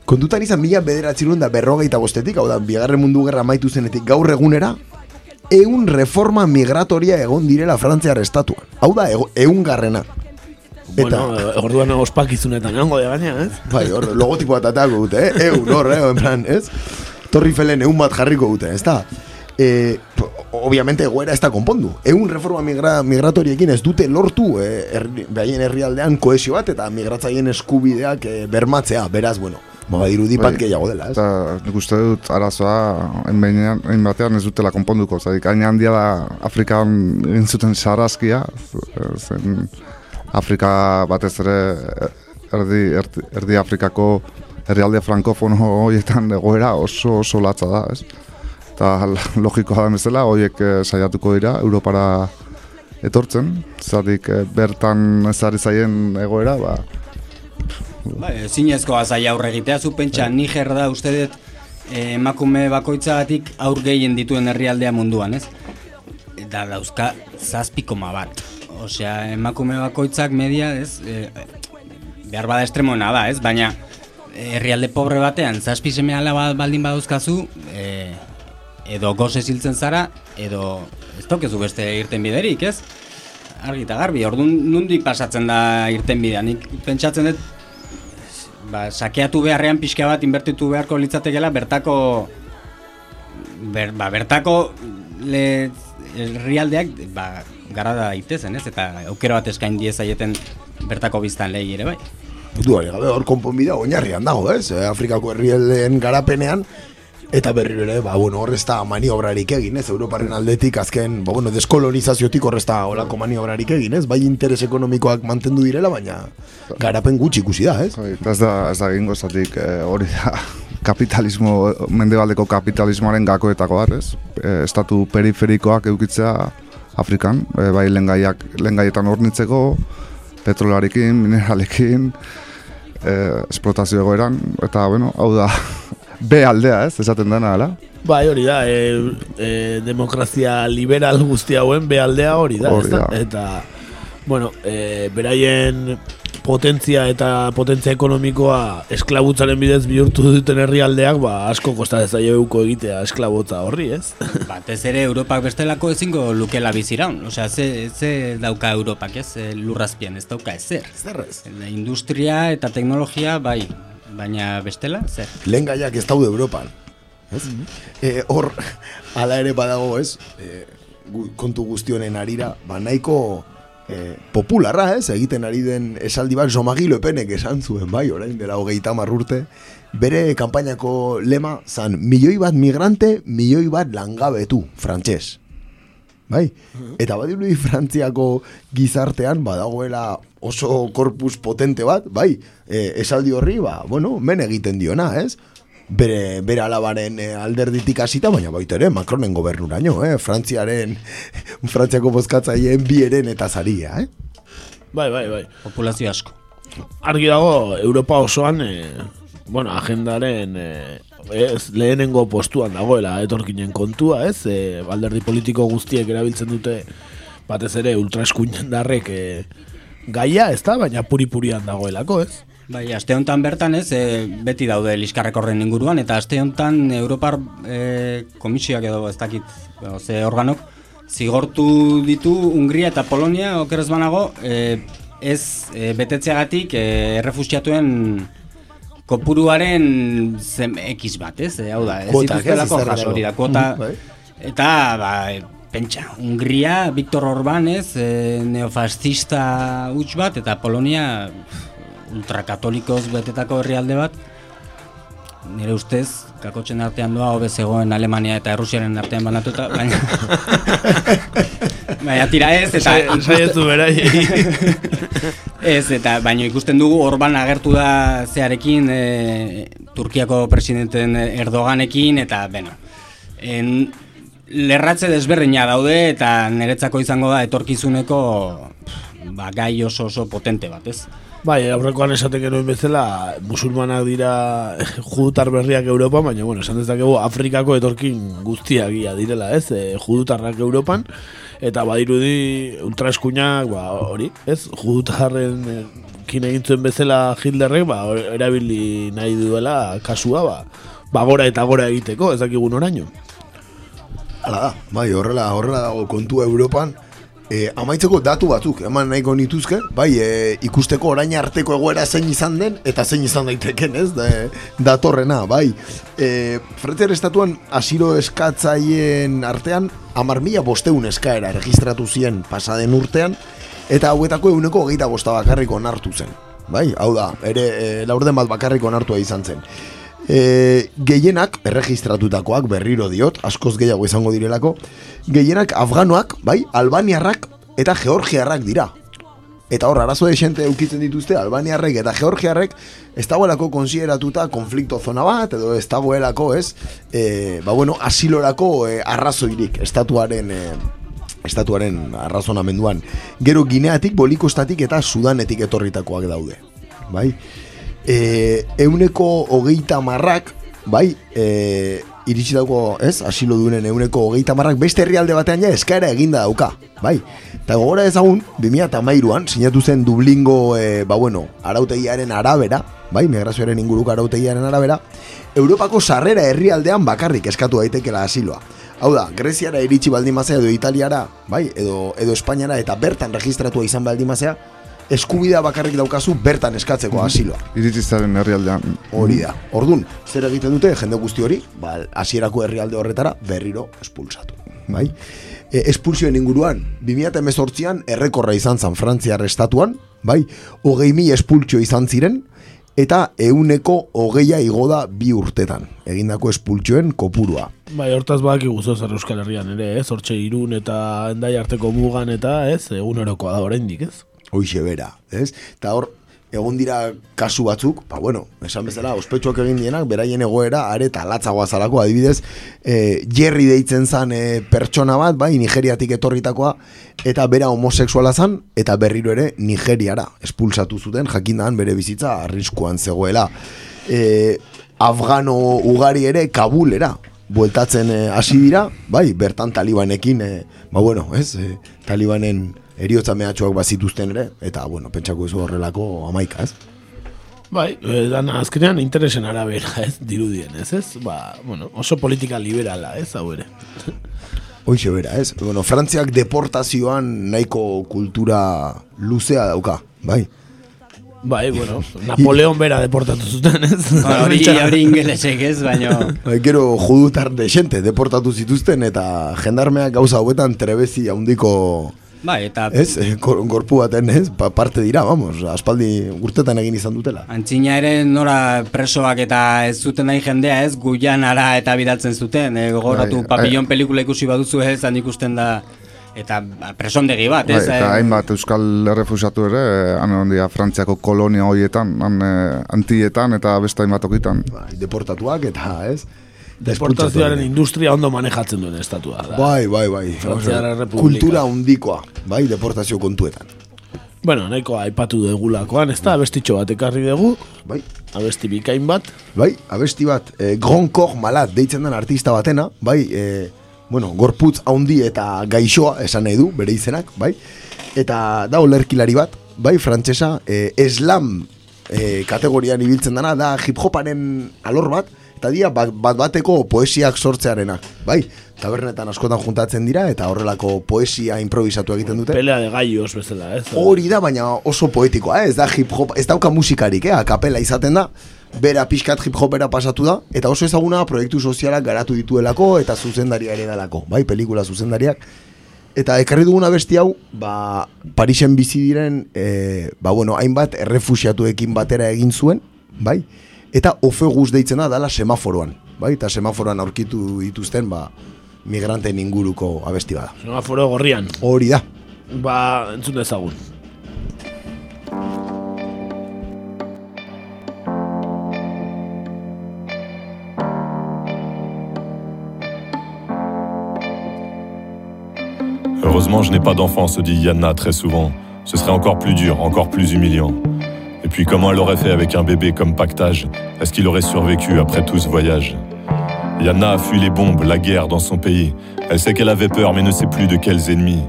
Speaker 5: kontutan izan mila bederatzen da berrogeita bostetik, hau da, bigarren mundu gerra amaitu zenetik gaur egunera, eun reforma migratoria egon direla Frantziar estatuan. Hau da, eun garrena.
Speaker 6: Bueno, eh, orduan ospakizunetan egongo da gaina, ez?
Speaker 5: Bai, hor, logotipo bat atako dute, eh? Eun, hor, eh? En plan, ez? Torri felen eun bat jarriko dute, ez da? E, obviamente egoera ez da konpondu. Eun reforma migra, migratoriekin ez dute lortu eh, herri, behaien herrialdean koesio bat eta migratzaien eskubideak eh, bermatzea, beraz, bueno, ba, irudi bat gehiago dela, ez?
Speaker 1: Eta nik uste dut arazoa hain batean ez dutela konponduko. Zadik, hain handia da Afrikan egin zuten sarazkia, zen Afrika batez ere erdi, erdi, erdi Afrikako herrialde frankofono horietan egoera oso oso latza da, ez? Eta logikoa da bezala, horiek eh, saiatuko dira Europara etortzen, zatik eh, bertan ezari zaien egoera, ba,
Speaker 7: Bai, zinezkoa zai aurre egitea, zu pentsa Niger da uste dut eh, emakume bakoitzagatik aur gehien dituen herrialdea munduan, ez? Eta dauzka zazpi koma bat. Osea, emakume bakoitzak media, ez? E, behar bada estremoena da, ez? Baina herrialde pobre batean, zazpi seme alaba baldin badauzkazu, e, edo goze ziltzen zara, edo ez tokezu beste irten biderik, ez? Argi eta garbi, orduan nundik pasatzen da irten bidea, nik pentsatzen dut ba, sakeatu beharrean pixka bat inbertitu beharko litzatekeela bertako ber, ba, bertako le, herrialdeak ba, gara da itezen, ez? Eta aukera bat eskain diezaieten bertako biztan lehi ere bai.
Speaker 5: Duari gabe hor konponbidea oinarrian dago, ez? Eh, Afrikako herrialdeen garapenean eta berriro ere, ba, bueno, hor ez da maniobrarik egin, ez? Europaren aldetik azken, ba, bueno, deskolonizaziotik hor ez da horako maniobrarik egin, ez? Bai interes ekonomikoak mantendu direla, baina garapen gutxi ikusi da, ez?
Speaker 1: Bai, eta ez da, ez da egingo zatik eh, hori da kapitalismo, mendebaldeko kapitalismoaren gakoetako bat, ez? Eh, estatu periferikoak eukitzea Afrikan, eh, bai lengaiak, lengaietan hornitzeko, petrolarekin, mineralekin, eh, esplotazio egoeran, eta, bueno, hau da, B aldea, ez, esaten dena, ala?
Speaker 6: Bai, hori da, e, e, demokrazia liberal guzti hauen bealdea hori da,
Speaker 1: Hori
Speaker 6: ezta?
Speaker 1: da.
Speaker 6: Eta, bueno, e, beraien potentzia eta potentzia ekonomikoa esklabutzaren bidez bihurtu duten herrialdeak, ba, asko kosta zaio euko egitea esklabotza horri, ez?
Speaker 7: Batez ere Europak bestelako ezingo lukela biziraun. Osea, ze, ze dauka Europak, ez? E, Lurrazpian ez dauka ezer.
Speaker 5: Zer ez?
Speaker 7: Industria eta teknologia, bai. Baina bestela, zer?
Speaker 5: Lehen gaiak ez daude Europan. Ez? Eh, hor, ala ere badago, ez? E, kontu guztionen arira, ba nahiko e, popularra, ez? Egiten ari den esaldi bat Jomagi Lepenek esan zuen, bai, orain dela hogeita hamar urte. Bere kanpainako lema zan, milioi bat migrante, milioi bat langabetu, frantses. Bai? Eta badirudi Frantziako gizartean badagoela oso korpus potente bat, bai, e, esaldi horri, ba, bueno, men egiten diona, ez? Bere, bere alabaren e, alderditik hasita, baina baita ere, Macronen gobernuraino, eh? Frantziaren, Frantziako bozkatzaileen bieren eta zaria, eh?
Speaker 6: Bai, bai, bai.
Speaker 7: Populazio asko.
Speaker 6: Argi dago, Europa osoan, e, bueno, agendaren e, ez, lehenengo postuan dagoela etorkinen kontua, ez? E, alderdi politiko guztiek erabiltzen dute batez ere ultraeskuinen darrek e, gaia, ez da? Baina puri-purian dagoelako, ez?
Speaker 7: Bai, aste honetan bertan ez, e, beti daude liskarrek horren inguruan, eta aste honetan Europar e, komisioak edo ez dakit, edo, ze organok, zigortu ditu Hungria eta Polonia, okerez banago, e, ez e, betetzeagatik e, errefusiatuen kopuruaren zen X bat, ez? E, hau da, ez dituztelako jaso hori da, kuota,
Speaker 5: Mhm, bai.
Speaker 7: eta, ba, pentsa, Hungria, Viktor Orban, ez, e, neofascista huts bat, eta Polonia ultrakatolikoz betetako herrialde bat, nire ustez, kakotzen artean doa hobe zegoen Alemania eta Errusiaren artean banatuta, baina... baina tira ez, eta...
Speaker 6: Sa- saietu beraiei.
Speaker 7: ez, eta baina ikusten dugu Orban agertu da zearekin e, Turkiako presidenten Erdoganekin, eta, beno, en, lerratze desberdina daude, eta niretzako izango da etorkizuneko ba, gai oso oso potente bat, ez?
Speaker 6: Bai, aurrekoan esaten genuen bezala, musulmanak dira judutar berriak Europa, baina, bueno, esan dezakegu Afrikako etorkin guztiagia direla, ez? E, judutarrak Europan, eta badirudi ultraeskuinak, ba, hori, ez? Judutarren e, kin egin zuen bezala Hitlerrek, ba, erabili nahi duela kasua, ba, ba gora eta gora egiteko, ez dakigun oraino.
Speaker 5: Hala da, bai, horrela, horrela dago kontua Europan, e, amaitzeko datu batzuk, eman nahiko nituzke, bai, e, ikusteko orain arteko egoera zein izan den, eta zein izan daiteken, ez, da, datorrena, bai. E, Frenter estatuan asilo eskatzaien artean, amar mila bosteun eskaera registratu zien pasaden urtean, eta hauetako euneko hogeita bosta bakarrik onartu zen. Bai, hau da, ere e, laurden bat bakarrik onartua izan zen. E, gehienak, erregistratutakoak berriro diot, askoz gehiago izango direlako, gehienak afganoak, bai, albaniarrak eta georgiarrak dira. Eta hor, arazo desente eukitzen dituzte, albaniarrek eta georgiarrek, ez dagoelako konsideratuta konflikto zona bat, edo ez dagoelako, ez, e, ba bueno, asilorako e, arrazoirik, estatuaren... E, estatuaren arrazonamenduan. Gero Gineatik, Bolikostatik eta Sudanetik etorritakoak daude. Bai? E, euneko hogeita marrak, bai, e, iritsi dauko, ez, asilo duenen euneko hogeita marrak, beste herrialde batean ja eskaera eginda dauka, bai. Eta gogora ezagun, 2008an, sinatu zen Dublingo, e, ba bueno, arautegiaren arabera, bai, migrazioaren inguruko arautegiaren arabera, Europako sarrera herrialdean bakarrik eskatu daitekela asiloa. Hau da, Greziara iritsi baldin mazea edo Italiara, bai, edo, edo Espainiara eta bertan registratua izan baldin mazea, eskubidea bakarrik daukazu bertan eskatzeko asiloa.
Speaker 1: Iritzizaren herrialdean.
Speaker 5: Hori da. Ordun, zer egiten dute jende guzti hori? Ba, hasierako herrialde horretara berriro espulsatu, bai? E, espulsioen inguruan, 2018an errekorra izan zan Frantziar estatuan, bai? Hogei mil espultsio izan ziren, eta euneko hogeia igo da bi urtetan, egindako espultsioen kopurua.
Speaker 6: Bai, hortaz baki guzo zer Euskal Herrian ere, ez? Hortxe irun eta endai arteko mugan eta, ez? Egunerokoa da oraindik, ez?
Speaker 5: Hoixe bera, ez? Eta hor, egon dira kasu batzuk, ba bueno, esan bezala, ospetsuak egin dienak, beraien egoera, are eta latzagoa zalako, adibidez, e, Jerry deitzen zan e, pertsona bat, bai, Nigeriatik etorritakoa, eta bera homosexuala zan, eta berriro ere Nigeriara espulsatu zuten, jakindan bere bizitza arriskuan zegoela. E, Afgano ugari ere Kabulera, bueltatzen e, hasi dira, bai, bertan talibanekin, e, ba bueno, ez, e, talibanen eriotza mehatxuak bazituzten ere, eta, bueno, pentsako ez horrelako amaika, ez?
Speaker 6: Bai, e, dana azkenean interesen arabera, ez? Dirudien, ez, ez? Ba, bueno, oso politika liberala, ez, hau ere.
Speaker 5: Hoixe bera, ez? Bueno, Frantziak deportazioan nahiko kultura luzea dauka, bai?
Speaker 6: Bai, bueno, Napoleon bera deportatu zuten, ez?
Speaker 7: Ba, hori hori ingelesek ez, baina...
Speaker 5: Bai, gero judutar desente deportatu zituzten eta jendarmeak gauza hauetan trebezi handiko
Speaker 7: Bai, eta
Speaker 5: Ez, eh, gor, gorpu baten, ez, pa, parte dira, vamos, aspaldi urtetan egin izan dutela.
Speaker 7: Antzina ere nora presoak eta ez zuten nahi jendea ez Guyanara eta bidaltzen zuten e, gogoratu
Speaker 1: Bai,
Speaker 7: papillon pelikula ikusi baduzu ez han ikusten da eta ba, presondegi bat
Speaker 1: Bai,
Speaker 7: ez
Speaker 1: eta
Speaker 7: eh,
Speaker 1: hainbat euskal errefusatu ere, eh, han ondia Frantziako kolonia horietan, han eh, antietan eta beste hainbat okitan.
Speaker 5: Bai, deportatuak eta, ez?
Speaker 6: Deportazioaren industria ondo manejatzen duen estatua da.
Speaker 5: Bai, bai, bai. Kultura hundikoa, bai, deportazio kontuetan.
Speaker 6: Bueno, nahiko aipatu degulakoan, ez da, abestitxo bat ekarri dugu.
Speaker 5: Bai.
Speaker 6: Abesti bikain bat.
Speaker 5: Bai, abesti bat, eh, Grand Corps Malat deitzen den artista batena, bai, eh, bueno, gorputz haundi eta gaixoa esan nahi du, bere izenak, bai, eta da olerkilari bat, bai, frantsesa, eh, eslam eh, kategorian ibiltzen dana, da hip-hoparen alor bat, eta dia bat, bat bateko poesiak sortzearenak, bai, tabernetan askotan juntatzen dira, eta horrelako poesia improvisatu egiten dute.
Speaker 6: Pelea de gallos bezala, ez?
Speaker 5: Hori da, baina oso poetikoa, eh? ez da hip hop, ez dauka musikarik, eh? kapela izaten da, bera pixkat hip hopera pasatu da, eta oso ezaguna proiektu sozialak garatu dituelako, eta zuzendaria ere dalako, bai, pelikula zuzendariak. Eta ekarri duguna besti hau, ba, Parisen bizi diren, e, ba, bueno, hainbat errefusiatuekin batera egin zuen, bai, eta ofeguz deitzen da, dala semaforoan, bai, eta semaforoan aurkitu dituzten, ba, migranten inguruko abesti bada.
Speaker 6: Semaforo gorrian.
Speaker 5: Hori da.
Speaker 6: Ba, entzun dezagun.
Speaker 12: Heureusement, je n'ai pas d'enfant, se dit Yana très souvent. ce serait encore plus dur, encore plus humiliant. Puis comment elle aurait fait avec un bébé comme pactage? Est-ce qu'il aurait survécu après tout ce voyage? Yana a fui les bombes, la guerre dans son pays. Elle sait qu'elle avait peur mais ne sait plus de quels ennemis.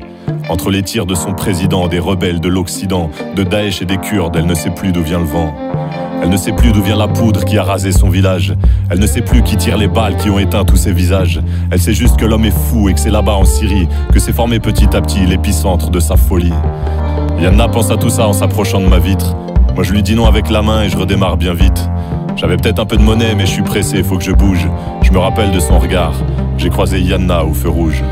Speaker 12: Entre les tirs de son président, des rebelles de l'Occident, de Daesh et des Kurdes, elle ne sait plus d'où vient le vent. Elle ne sait plus d'où vient la poudre qui a rasé son village. Elle ne sait plus qui tire les balles qui ont éteint tous ses visages. Elle sait juste que l'homme est fou et que c'est là-bas en Syrie que s'est formé petit à petit l'épicentre de sa folie. Yana pense à tout ça en s'approchant de ma vitre. Moi je lui dis non avec la main et je redémarre bien vite. J'avais peut-être un peu de monnaie mais je suis pressé, faut que je bouge. Je me rappelle de son regard. J'ai croisé Yana au feu rouge.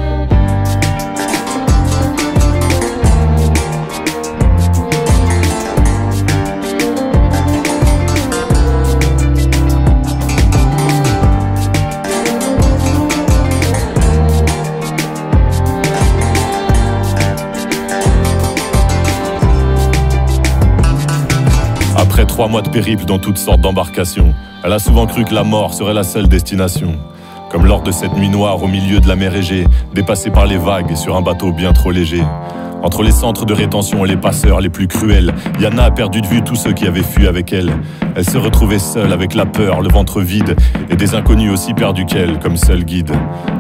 Speaker 12: Après trois mois de périple dans toutes sortes d'embarcations, elle a souvent cru que la mort serait la seule destination. Comme lors de cette nuit noire au milieu de la mer Égée, dépassée par les vagues sur un bateau bien trop léger. Entre les centres de rétention et les passeurs les plus cruels, Yana a perdu de vue tous ceux qui avaient fui avec elle. Elle se retrouvait seule avec la peur, le ventre vide et des inconnus aussi perdus qu'elle comme seul guide.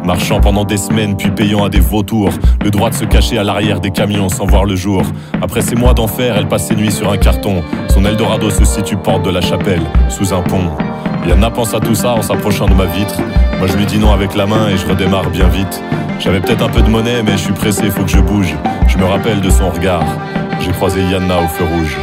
Speaker 12: Marchant pendant des semaines puis payant à des vautours, le droit de se cacher à l'arrière des camions sans voir le jour. Après ces mois d'enfer, elle passe ses nuits sur un carton. Son Eldorado se situe porte de la chapelle, sous un pont. Yana pense à tout ça en s'approchant de ma vitre. Moi je lui dis non avec la main et je redémarre bien vite. J'avais peut-être un peu de monnaie mais je suis pressé, faut que je bouge. Je me rappelle de son regard. J'ai croisé Yana au feu rouge.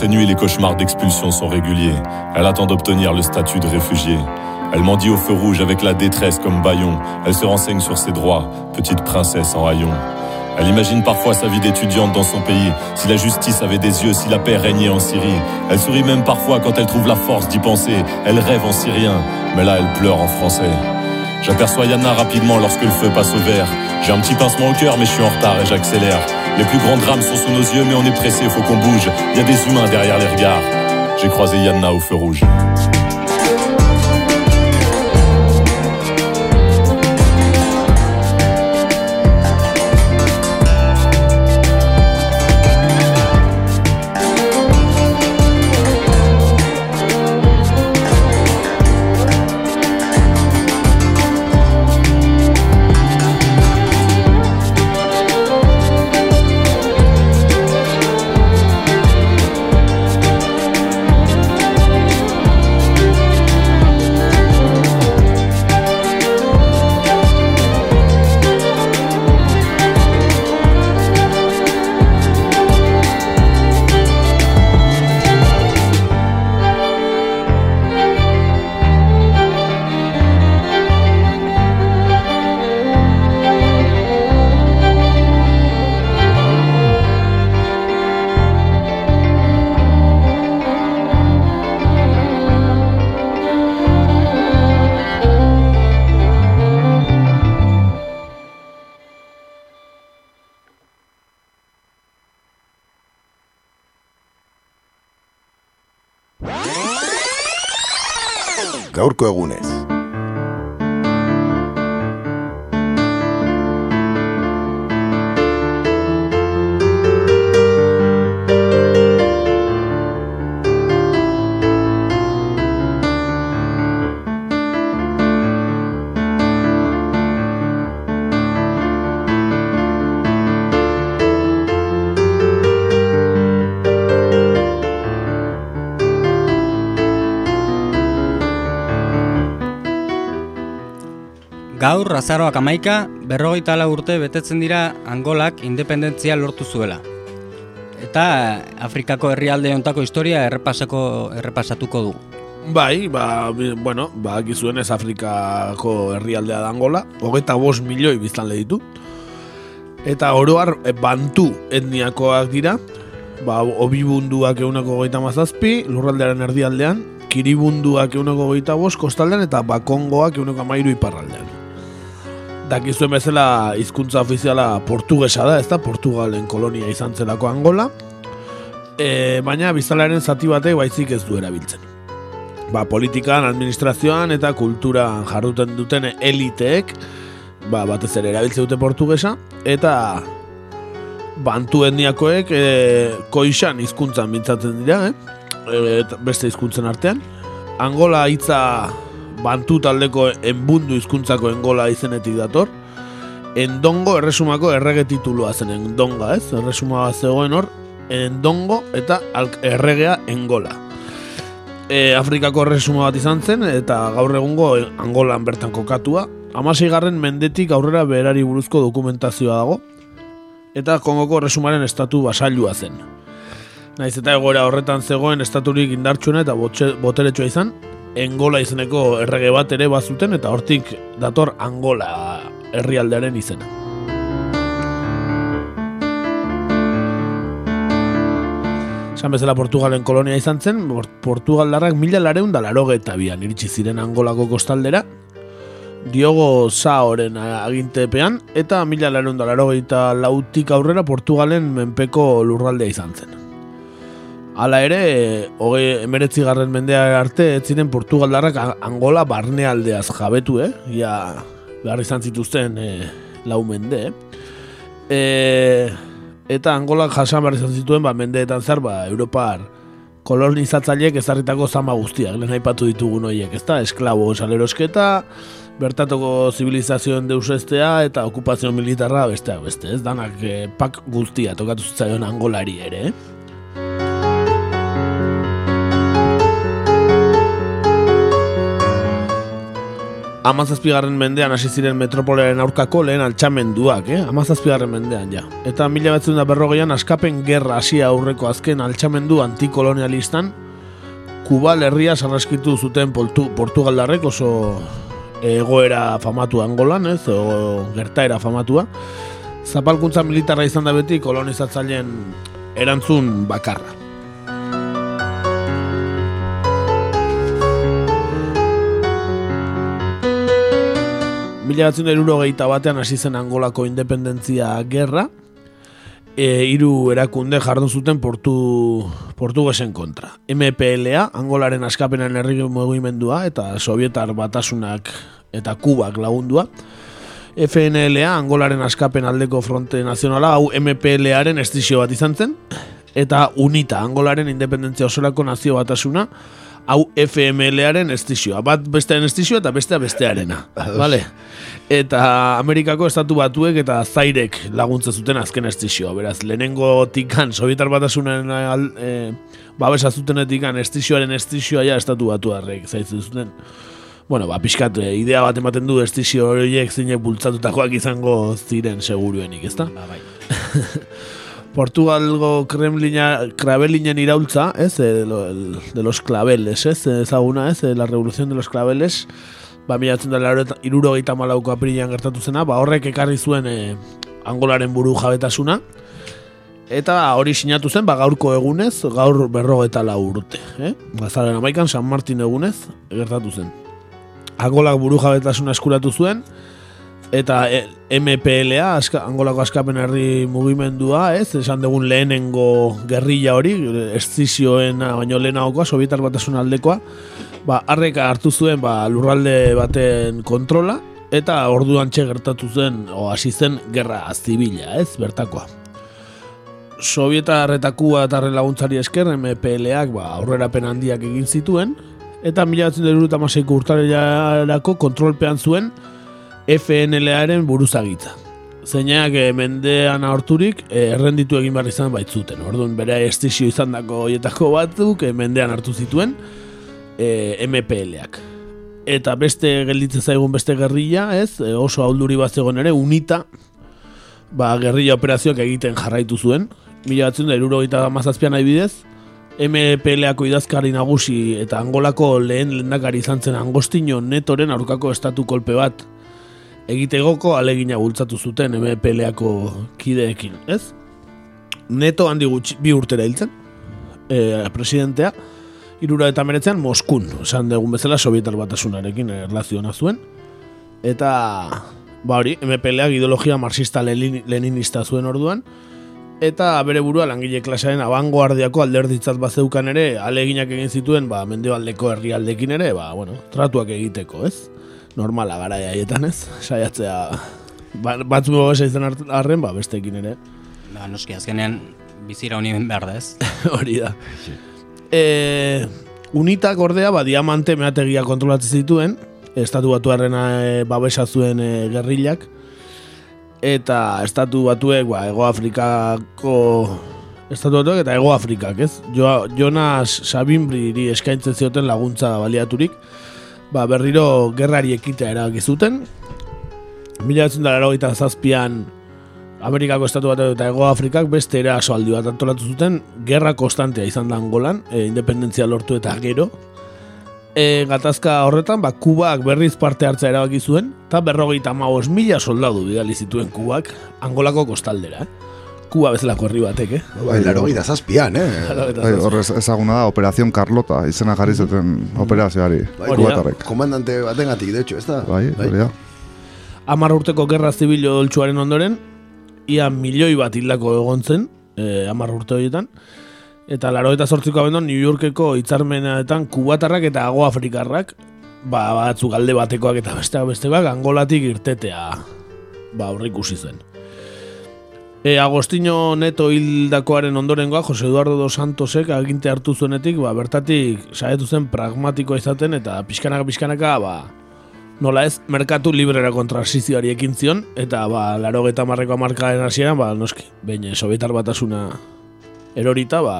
Speaker 12: Ces nuits, les cauchemars d'expulsion sont réguliers. Elle attend d'obtenir le statut de réfugié. Elle mendie au feu rouge avec la détresse comme baillon. Elle se renseigne sur ses droits, petite princesse en haillons. Elle imagine parfois sa vie d'étudiante dans son pays. Si la justice avait des yeux, si la paix régnait en Syrie. Elle sourit même parfois quand elle trouve la force d'y penser. Elle rêve en syrien, mais là elle pleure en français. J'aperçois Yana rapidement lorsque le feu passe au vert. J'ai un petit pincement au cœur, mais je suis en retard et j'accélère. Les plus grands drames sont sous nos yeux, mais on est pressé, faut qu'on bouge. Y a des humains derrière les regards. J'ai croisé Yana au feu rouge.
Speaker 7: Gaur, azaroak amaika, berrogeita lau urte betetzen dira Angolak independentzia lortu zuela. Eta Afrikako herrialde hontako historia errepasako, errepasatuko du.
Speaker 6: Bai, ba, bueno, ba, gizuen ez Afrikako herrialdea da Angola, hogeita bost milioi biztanle ditu. Eta oroar e, bantu etniakoak dira, ba, obibunduak egunako hogeita mazazpi, lurraldearen erdialdean, kiribunduak euneko goita bost kostaldean eta bakongoak euneko amairu iparraldean. Dakizuen bezala hizkuntza ofiziala portugesa da, ez da, Portugalen kolonia izan zelako Angola, e, baina biztalaren zati batek baizik ez du erabiltzen. Ba, politikan, administrazioan eta kulturan jarruten duten eliteek, ba, batez ere erabiltzen dute portugesa, eta bantu etniakoek e, koixan hizkuntzan mintzatzen dira, eh? E, beste hizkuntzen artean. Angola hitza bantu taldeko enbundu hizkuntzako engola izenetik dator. Endongo erresumako errege titulua zen endonga, ez? Erresuma bat zegoen hor, endongo eta erregea engola. E, Afrikako erresuma bat izan zen eta gaur egungo Angolan bertan kokatua. Hamaseigarren mendetik aurrera berari buruzko dokumentazioa dago eta Kongoko erresumaren estatu basailua zen. Naiz eta egoera horretan zegoen estaturik indartsuena eta boteretsua izan, Engola izeneko errege bat ere bazuten eta hortik dator Angola herrialdearen izena. Esan bezala Portugalen kolonia izan zen, Port- Portugaldarrak mila lareun da laro bian iritsi ziren Angolako kostaldera, Diogo Saoren agintepean, eta mila lareun da laro lautik aurrera Portugalen menpeko lurraldea izan zen. Hala ere, hogei emeretzi garren mendea arte, ez ziren Portugaldarrak Angola barnealdeaz jabetu, eh? Ja, behar izan zituzten eh, lau mende, eh? E, eta Angolak jasan behar izan zituen, ba, mendeetan zer, ba, Europar kolonizatzaileek ezarritako zama guztiak, lehen aipatu ditugun horiek, ezta? Esklabo salerosketa, bertatoko zibilizazioen deusestea eta okupazio militarra besteak beste, ez? Danak eh, pak guztia tokatu zitzaion Angolari ere, eh? Amazazpigarren mendean hasi ziren metropolearen aurkako lehen altxamenduak, eh? Amazazpigarren mendean, ja. Eta mila batzen da berrogeian askapen gerra hasia aurreko azken altxamendu antikolonialistan Kubal herria sarraskitu zuten portu, Portugaldarrek oso egoera famatu Angolan, ez, o gertaera famatua. Zapalkuntza militarra izan da beti kolonizatzaileen erantzun bakarra. Mila da batean hasi zen Angolako independentzia gerra, e, hiru erakunde jardun zuten portu, portugesen kontra. MPLA, Angolaren askapenen herri mugimendua, eta Sovietar batasunak eta Kubak lagundua. FNLA, Angolaren askapen aldeko fronte nazionala, hau MPLaren estizio bat izan zen, eta UNITA, Angolaren independentzia osorako nazio batasuna, hau FMLaren estizioa. Bat bestearen estizioa eta bestea bestearena. Vale? Eta Amerikako estatu batuek eta zairek laguntza zuten azken estizioa. Beraz, lehenengo tikan, Sovietar batasunen al, e, babesa zutenetikan estizioaren estizioa ja estatu batu harrek zaitzen zuten. Bueno, ba, pixkat, e, idea bat ematen du estizio horiek zeinek bultzatutakoak izango ziren seguruenik, ezta?
Speaker 7: Ba, bai.
Speaker 6: Portugalgo Kremlina, Krabelinen iraultza, ez, eh, de, de los claveles, ez, ezaguna, ez, eh, la revolución de los claveles, ba, milatzen da iruro gehieta malauko apirilean gertatu zena, ba, horrek ekarri zuen eh, angolaren buru jabetasuna, eta hori sinatu zen, ba, gaurko egunez, gaur berro eta lau urte, eh? Bazaren amaikan, San Martin egunez, gertatu zen. Angolak buru jabetasuna eskuratu zuen, eta e, MPLA, aska, Angolako askapen herri mugimendua, ez, esan dugun lehenengo gerrilla hori, estizioen baino lehenagokoa, Sovietar batasun aldekoa, ba, harrek hartu zuen ba, lurralde baten kontrola, eta orduan gertatu zen, o hasi zen, gerra zibila, ez, bertakoa. Sovietar eta laguntzari esker MPLak ba, aurrerapen handiak egin zituen, eta mila batzen urtarelako kontrolpean zuen FNLaren buruzagitza. Zeinak eh, mendean harturik eh, errenditu egin behar izan baitzuten. Orduan bere estizio izan dako hoietako batzuk eh, mendean hartu zituen eh, MPLak. Eta beste gelditzen zaigun beste gerrilla, ez, eh, oso aulduri bat zegoen ere, unita, ba, gerrilla operazioak egiten jarraitu zuen. Mila batzen da, irurogeita mazazpian nahi bidez, MPLako idazkari nagusi eta Angolako lehen lehendakari izan zen Angostino Netoren aurkako estatu kolpe bat egitegoko alegina bultzatu zuten MPLako kideekin, ez? Neto handi gutxi, bi urtera hiltzen, e, presidentea, Irura eta meretzean Moskun, esan dugun bezala Sovietar batasunarekin erlaziona zuen. Eta, ba hori, MPLak ideologia marxista lenin- leninista zuen orduan. Eta bere burua langile klasearen abangoardiako alderditzat bazeukan ere, aleginak egin zituen, ba, mendebaldeko herrialdekin ere, ba, bueno, tratuak egiteko, ez? Normala gara haietan, ez? Saiatzea, ba, batzu gogosa izan arren, ba, bestekin ere.
Speaker 7: Ba, noski, azkenean bizira honi behar da ez.
Speaker 6: Hori da. E, unitak ordea, ba, diamante meategia kontrolatzen zituen, estatu batuarrena e, babesa zuen e, gerrilak, eta estatu batuek, ba, Ego Afrikako estatu batuek eta Ego Afrikak, ez? Jo, Jonas Sabinbriri eskaintzen zioten laguntza baliaturik, ba, berriro gerrari ekitea erabaki zuten, Mila eta zazpian Amerikako estatu bat eta Ego Afrikak beste eraso aldi bat antolatu zuten, gerra konstantea izan da Angolan, e, independentzia lortu eta gero. E, gatazka horretan, ba, Kubak berriz parte hartzea erabaki zuen, eta berrogeita maos mila soldadu bidali zituen Kubak Angolako kostaldera. Eh? Kuba bezalako herri batek, eh?
Speaker 5: Bai, larogeita zazpian, eh?
Speaker 6: Laurogeita
Speaker 1: Bai,
Speaker 6: zazpian.
Speaker 1: hor ez- ezaguna da, Operación Carlota, izena jarri zuten operazioari.
Speaker 5: Bai,
Speaker 1: kubatarrek.
Speaker 5: komandante batengatik, de hecho, ez da?
Speaker 1: Bai, hori da.
Speaker 6: Amar urteko gerra zibilo doltsuaren ondoren, ia milioi bat hildako egon zen, e, amar urte horietan, eta laro eta sortziko abenduan New Yorkeko hitzarmenetan kubatarrak eta ago afrikarrak, ba, batzuk alde batekoak eta besteak bestekoak, angolatik irtetea, ba, aurreikusi zen. E, Agostino Neto hildakoaren ondorengoa, Jose Eduardo dos Santosek aginte hartu zuenetik, ba, bertatik saietu zen pragmatikoa izaten, eta pixkanaka pixkanaka, ba, nola ez, merkatu librera kontrazizioari ekin zion, eta ba, laro geta marreko amarkaren hasieran, ba, noski, baina sobietar batasuna erorita, ba,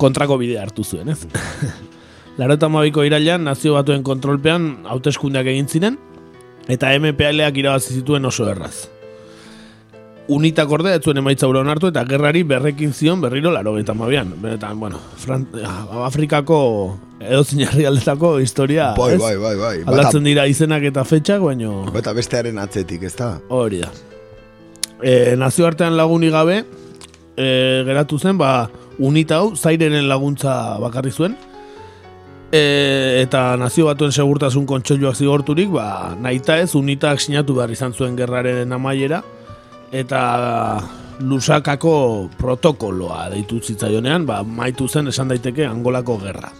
Speaker 6: kontrako bidea hartu zuen, ez? laro eta mabiko irailan, nazio batuen kontrolpean, hauteskundeak egin ziren, eta MPLak irabazi zituen oso erraz. Unitak ordea ez zuen emaitza hura onartu eta gerrari berrekin zion berriro laro geta mabian. Benetan, bueno, Fran Afrikako edozein herrialdetako historia,
Speaker 5: Bai,
Speaker 6: ez?
Speaker 5: bai, bai, bai.
Speaker 6: Aldatzen dira izenak eta fetxak, baino...
Speaker 5: Eta bestearen atzetik, ez da?
Speaker 6: Hori da. E, nazioartean lagunik gabe, e, geratu zen, ba, unita hau, zairenen laguntza bakarri zuen, e, eta nazio batuen segurtasun kontseiluak zigorturik, ba, nahita ez, unitak sinatu behar izan zuen gerraren amaiera, eta lusakako protokoloa deitu zitzaionean, ba, maitu zen esan daiteke angolako gerra.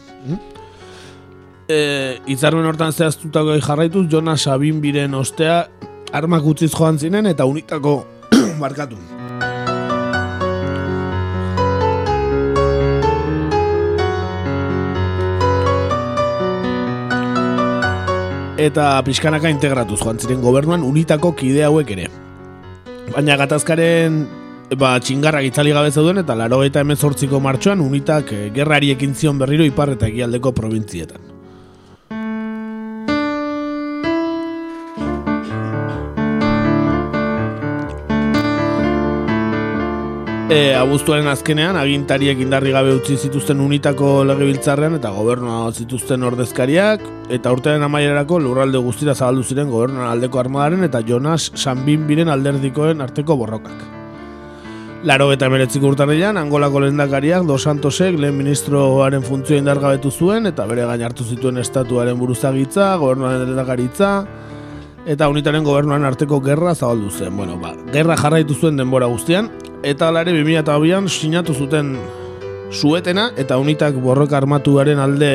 Speaker 6: E, Itzarmen hortan zehaztutako jarraituz, Jonas Sabinbiren ostea armak utziz joan zinen eta unitako barkatu. Eta pixkanaka integratuz joan ziren gobernuan unitako kide hauek ere. Baina gatazkaren ba, txingarrak itzali gabe zeuden eta laro eta emezortziko martxoan unitak eh, gerrari ekin zion berriro ipar eta egialdeko provintzietan. E, abuztuaren azkenean, agintariek indarri gabe utzi zituzten unitako legebiltzarrean eta gobernua zituzten ordezkariak, eta urtearen amaierarako lurralde guztira zabaldu ziren gobernuan aldeko armadaren eta Jonas Sanbinbiren alderdikoen arteko borrokak. Laro eta emeretziko urtarrian, Angolako lehendakariak Dos Santosek lehen ministroaren funtzioa indargabetu zuen eta bere gain hartu zituen estatuaren buruzagitza, gobernuaren lehendakaritza, eta unitaren gobernuaren arteko gerra zabaldu zen. Bueno, ba, gerra jarraitu zuen denbora guztian, eta alare 2002an sinatu zuten suetena, eta unitak borroka armatuaren alde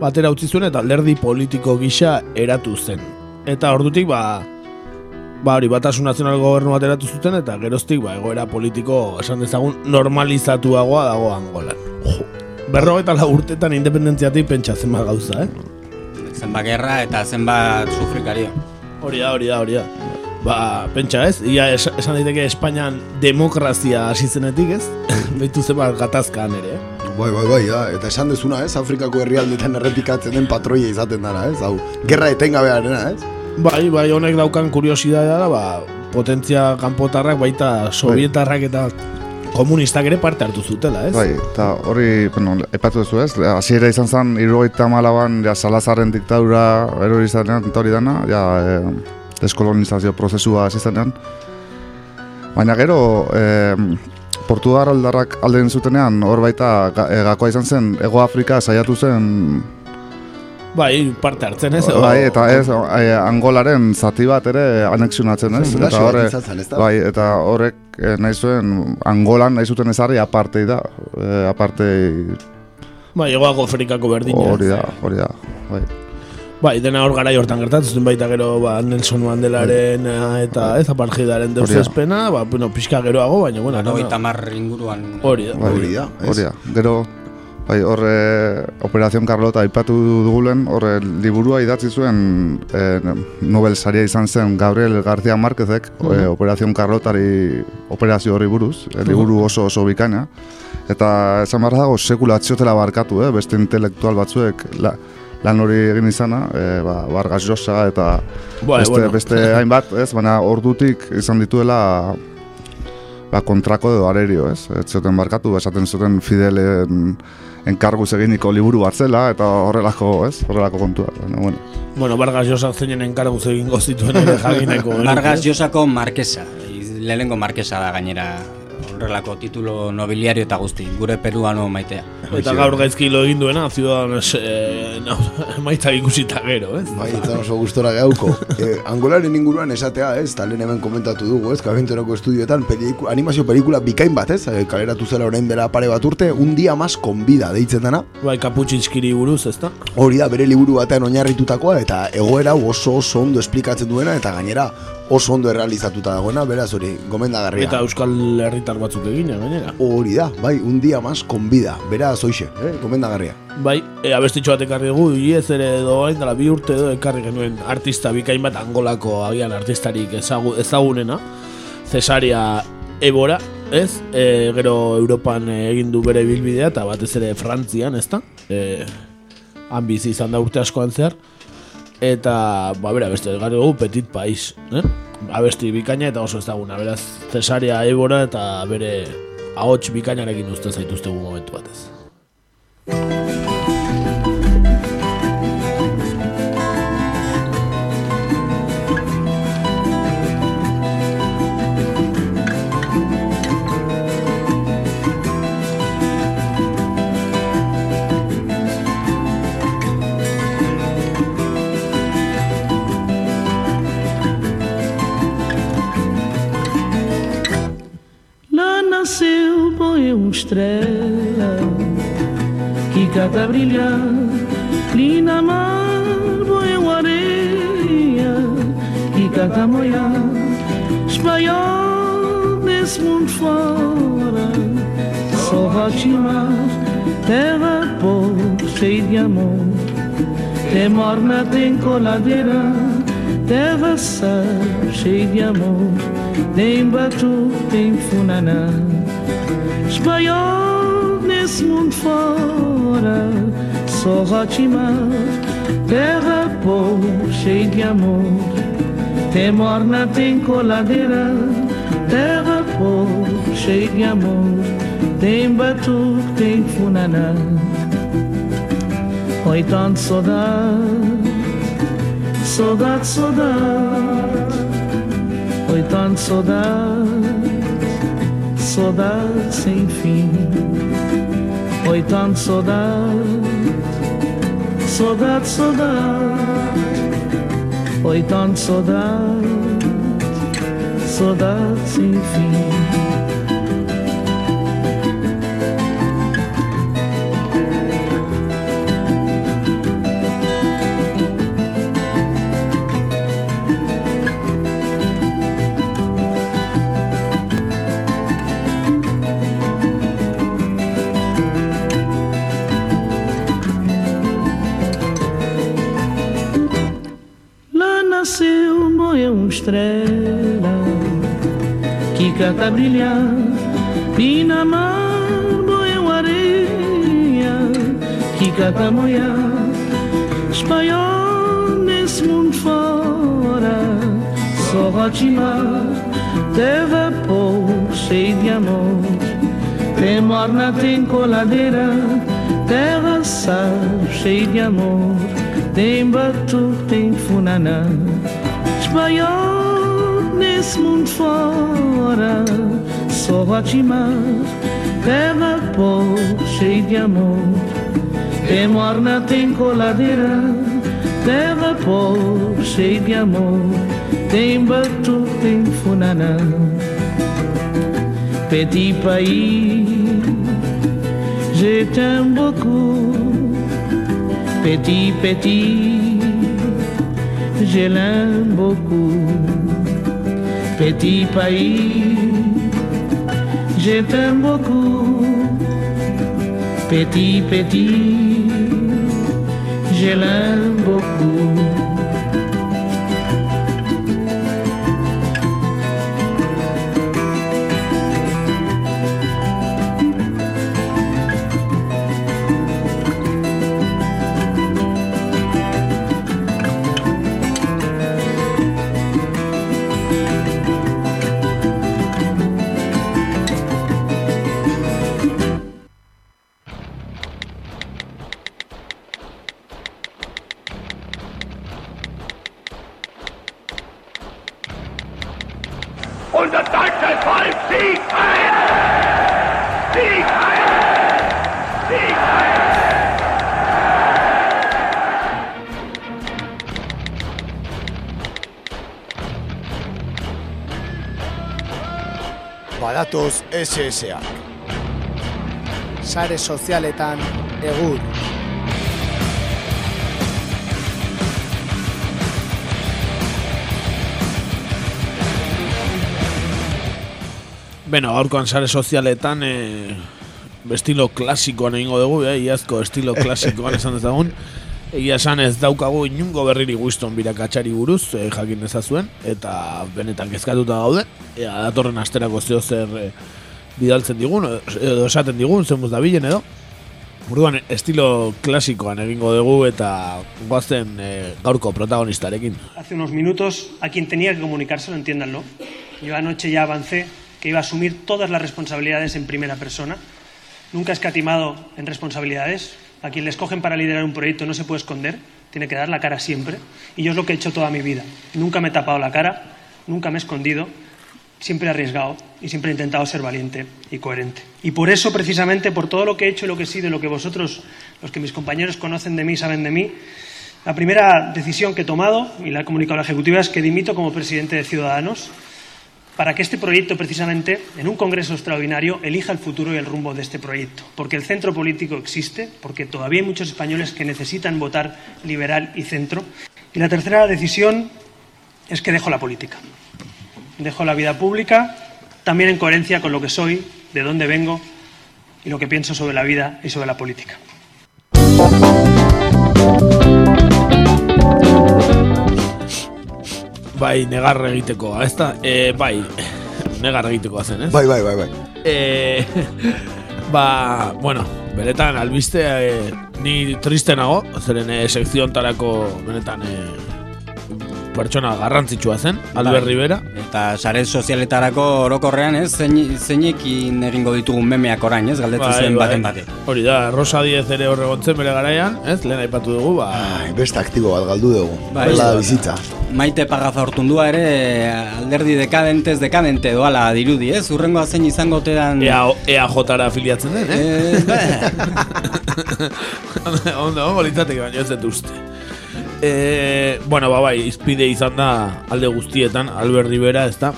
Speaker 6: batera utzi zuen, eta alderdi politiko gisa eratu zen. Eta ordutik, ba, ba hori, batasun nazional gobernu bat eratu zuten, eta geroztik, ba, egoera politiko, esan dezagun, normalizatuagoa dago Angolan. Jo, berro eta lau urtetan independentziatik pentsa zenbat gauza, eh?
Speaker 7: Zenbat gerra eta zenbat sufrikario.
Speaker 6: Hori da, hori da, hori da. Ba, pentsa ez, ia es, esan daiteke Espainian demokrazia hasi zenetik ez? Beitu zenbat gatazkan ere, eh?
Speaker 5: Bai, bai, bai, da. eta esan dezuna, ez, Afrikako herrialdetan errepikatzen den patroia izaten dara, ez, hau, gerra etengabearena, ez?
Speaker 6: Bai, bai, honek daukan kuriosidadea da, ba, potentzia kanpotarrak baita sovietarrak eta komunistak ere parte hartu zutela, ez?
Speaker 1: Bai, eta hori, bueno, epatu duzu ez, hasiera izan zen, irugaita malaban, ja, Salazarren diktadura erori izanean, eta hori dana, ja, e, deskolonizazio prozesua hasi zenean. Baina gero, e, Portugal aldarrak alden zutenean, hor baita e, gakoa izan zen, Ego Afrika saiatu zen
Speaker 6: Bai, parte hartzen ez.
Speaker 1: Bai, eta ez, e, Angolaren zati bat ere anexionatzen ez.
Speaker 5: Bai,
Speaker 1: eta horre- bai, eta horrek e, nahi zuen, Angolan nahi zuten ezarri aparte da. E, aparte
Speaker 6: Bai, egoako Afrikako berdina.
Speaker 1: hori da, hori da. Bai.
Speaker 6: Bai, dena hor gara hortan gertatzen zuten baita gero ba, Nelson Mandelaren eh, eta ez apartheidaren deus ezpena, ba, bueno, pixka geroago, baina, bueno,
Speaker 7: Laro tamar inguruan.
Speaker 6: Hori da.
Speaker 1: Bai,
Speaker 5: Hori da?
Speaker 1: Hori da. Gero, bai, horre, Operación Carlota aipatu dugulen, horre, liburua idatzi zuen e, Nobel saria izan zen Gabriel García Márquezek,
Speaker 5: Mhm.
Speaker 1: e, Operación Carlotari operazio horri buruz, e, liburu oso oso bikaina. Eta esan behar dago, sekula atxiotela barkatu, eh? beste intelektual batzuek la, lan hori egin izana, e, ba, Vargas Llosa eta
Speaker 6: Bai,
Speaker 1: beste,
Speaker 6: bueno.
Speaker 1: beste hainbat, ez? Baina ordutik izan dituela ba, kontrako edo arerio, ez? Ez zuten barkatu, esaten zuten Fidelen enkarguz eginiko liburu bat zela, eta horrelako, ez? Horrelako kontua. Baina, bueno.
Speaker 6: Bueno, Vargas Llosa zeinen enkarguz egingo zituen ere jagineko.
Speaker 7: Vargas Llosako markesa, lehenengo markesa da gainera horrelako titulo nobiliario eta guzti, gure peruano maitea.
Speaker 6: Eta gaur gaizki lo egin duena, Ciudadanos eh, no, maitza ikusita gero, ez?
Speaker 5: Bai, eta oso gustora gauko. Eh, angolaren inguruan esatea, ez, eta lehen hemen komentatu dugu, ez, kabentorako estudioetan, peliku, animazio pelikula bikain bat, ez, eh, kaleratu zela orain dela pare bat urte, un dia mas con vida, deitzen dana.
Speaker 6: Bai, kaputxinskiri buruz, ezta?
Speaker 5: Hori da, bere liburu batean oinarritutakoa, eta egoera oso oso ondo esplikatzen duena, eta gainera oso ondo errealizatuta dagoena, beraz hori, gomendagarria.
Speaker 6: Eta Euskal Herritar batzuk egina, gainera.
Speaker 5: Hori da, bai, un dia mas con vida, beraz hoxe, eh, gomendagarria.
Speaker 6: Bai, e, abestitxo bat ekarri dugu, iez ere edo hain dela bi urte edo ekarri genuen artista bikain bat angolako agian artistarik ezagu, ezagunena, Cesaria Ebora, ez? E, gero Europan egin du bere bilbidea eta batez ere Frantzian, ezta? E, han bizi izan da urte askoan zehar. Eta, ba, bera, beste, gari dugu Petit Pais, eh? Abesti bikaina eta oso ezaguna, beraz, Cesaria Ebora eta bere ahots bikainarekin uste zaituztegu momentu batez.
Speaker 13: Estrela que cata brilhar. Ali na mar, uma areia que cata moiar. Espanhol desse mundo fora, só Rotimar, terra pobre, cheia de amor. Tem morna, tem coladeira, terra sal, cheia de amor. Tem batu, tem funaná. Espanhol nesse mundo fora, só Rotimar, terra pobre, cheia de amor. Tem morna, tem coladeira, terra pobre, cheia de amor. Tem batu, tem funaná. Oi, tanto saudade, saudade, saudade. Oi, tanto saudade, saudade sem fim. Oi, tanto saudade, saudade, saudade. Oi, tanto saudade, saudade sem fim. Canta brilhar e na mar moia uma areia que canta moiar espanhol nesse mundo fora só Rotimar terra pobre cheia de amor. Tem morna tem coladeira terra sal cheia de amor. Tem batu, tem funaná Espanhol sorte mais Terra por cheio de amor. Tem morna, tem coladeira. Terra por cheio de amor. Tem batu, tem funanã Petit pays Je t'aime beaucoup Petit, petit Je l'aime beaucoup Petit pays Je t'aime beaucoup. Petit, petit Je l'aime
Speaker 14: Und das deutsche Volk! Sieg! Sieg.
Speaker 15: Sare sozialetan egur.
Speaker 6: Beno, gaurkoan sare sozialetan e, estilo klasikoan egingo dugu, eh, iazko estilo klasikoan esan dezagun. Egia esan ez daukagu inungo berriri guzton birakatxari buruz, e, jakin ezazuen, eta benetan kezkatuta gaude. Ea, datorren asterako zeo zer e, bidaltzen digun, edo esaten digun, zen da bilen edo. Orduan, estilo klasikoan egingo dugu eta goazen e, gaurko protagonistarekin.
Speaker 16: Hace unos minutos, a quien tenía que comunicárselo, entiéndanlo. Yo anoche ya avancé que iba a asumir todas las responsabilidades en primera persona. Nunca he escatimado en responsabilidades. A quien le escogen para liderar un proyecto no se puede esconder, tiene que dar la cara siempre. Y yo es lo que he hecho toda mi vida. Nunca me he tapado la cara, nunca me he escondido, siempre he arriesgado y siempre he intentado ser valiente y coherente. Y por eso, precisamente, por todo lo que he hecho y lo que he sido lo que vosotros, los que mis compañeros conocen de mí, saben de mí, la primera decisión que he tomado, y la he comunicado a la Ejecutiva, es que dimito como presidente de Ciudadanos para que este proyecto, precisamente, en un Congreso extraordinario, elija el futuro y el rumbo de este proyecto. Porque el centro político existe, porque todavía hay muchos españoles que necesitan votar liberal y centro. Y la tercera decisión es que dejo la política. Dejo la vida pública, también en coherencia con lo que soy, de dónde vengo y lo que pienso sobre la vida y sobre la política.
Speaker 6: Bai, negar egiteko, ez da? E, bai, negar egiteko zen, ez?
Speaker 5: Bai, bai, bai, bai.
Speaker 6: E, ba, bueno, benetan, albiste, e, ni triste nago, zeren e, sekziontarako benetan e, pertsona garrantzitsua zen, Albert
Speaker 7: Bai.
Speaker 6: Rivera.
Speaker 7: Eta sare sozialetarako orokorrean, ez, zein, zeinekin egingo ditugun memeak orain, ez, galdetu zuen baten bate.
Speaker 6: Hori da, Rosa Diez ere horregontzen bere garaian, ez, lehen aipatu dugu, ba...
Speaker 5: Ai, beste aktibo bat galdu dugu.
Speaker 7: Bai.
Speaker 5: Da bizitza.
Speaker 7: Maite pagaza hortundua ere alderdi dekadentez dekadente doala dirudi, ez? Urrengoa zein izango teran...
Speaker 6: Ea, ea jotara afiliatzen den, eh? Ondo, ondo, litzateke baino ez dut uste. E, bueno, ba, bai, izpide izan da alde guztietan, Albert Rivera, ez da?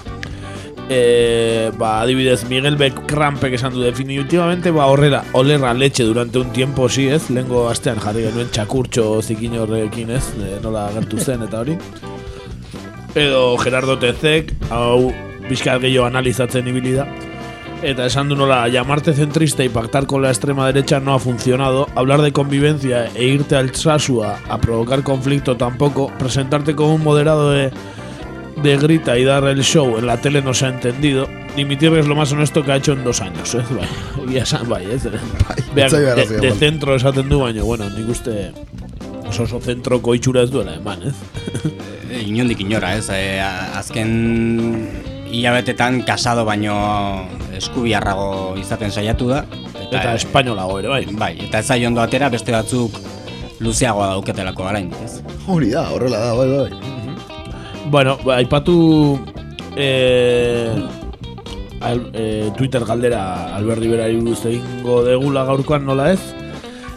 Speaker 6: E, ba, adibidez, Miguel Beck Krampek esan du definitivamente, ba, horrela, olerra leche durante un tiempo, sí, ez? Lengo astean jarri genuen txakurtxo zikin horrekin, ez? E, nola gertu zen eta hori. Edo Gerardo Tezek, hau bizkat gehiago analizatzen ibili da. Eta esan du nola, llamarte centrista y pactar con la extrema derecha no ha funcionado, hablar de convivencia e irte al Sasua a provocar conflicto tampoco, presentarte como un moderado de, de grita y dar el show en la tele no se ha entendido, dimitir es lo más honesto que ha hecho en dos años, ez? Bai, esan, bai, ez? Beak,
Speaker 5: etzai
Speaker 6: de, de
Speaker 5: eman.
Speaker 6: centro esaten du, bueno, nik uste oso oso zentroko itxura ez duela eman, ez?
Speaker 7: E, inondik inora, ez? E, azken hilabetetan kasado baino eskubiarrago izaten saiatu da.
Speaker 6: Eta espainolago ere, bai.
Speaker 7: Bai, eta ez ondo atera beste batzuk luzeagoa dauketelako orain, ez?
Speaker 5: Hori da, horrela da, bai, bai.
Speaker 6: Bueno, ba, aipatu eh, al, e, Twitter galdera Albert Riberari buruz egingo degula gaurkoan nola ez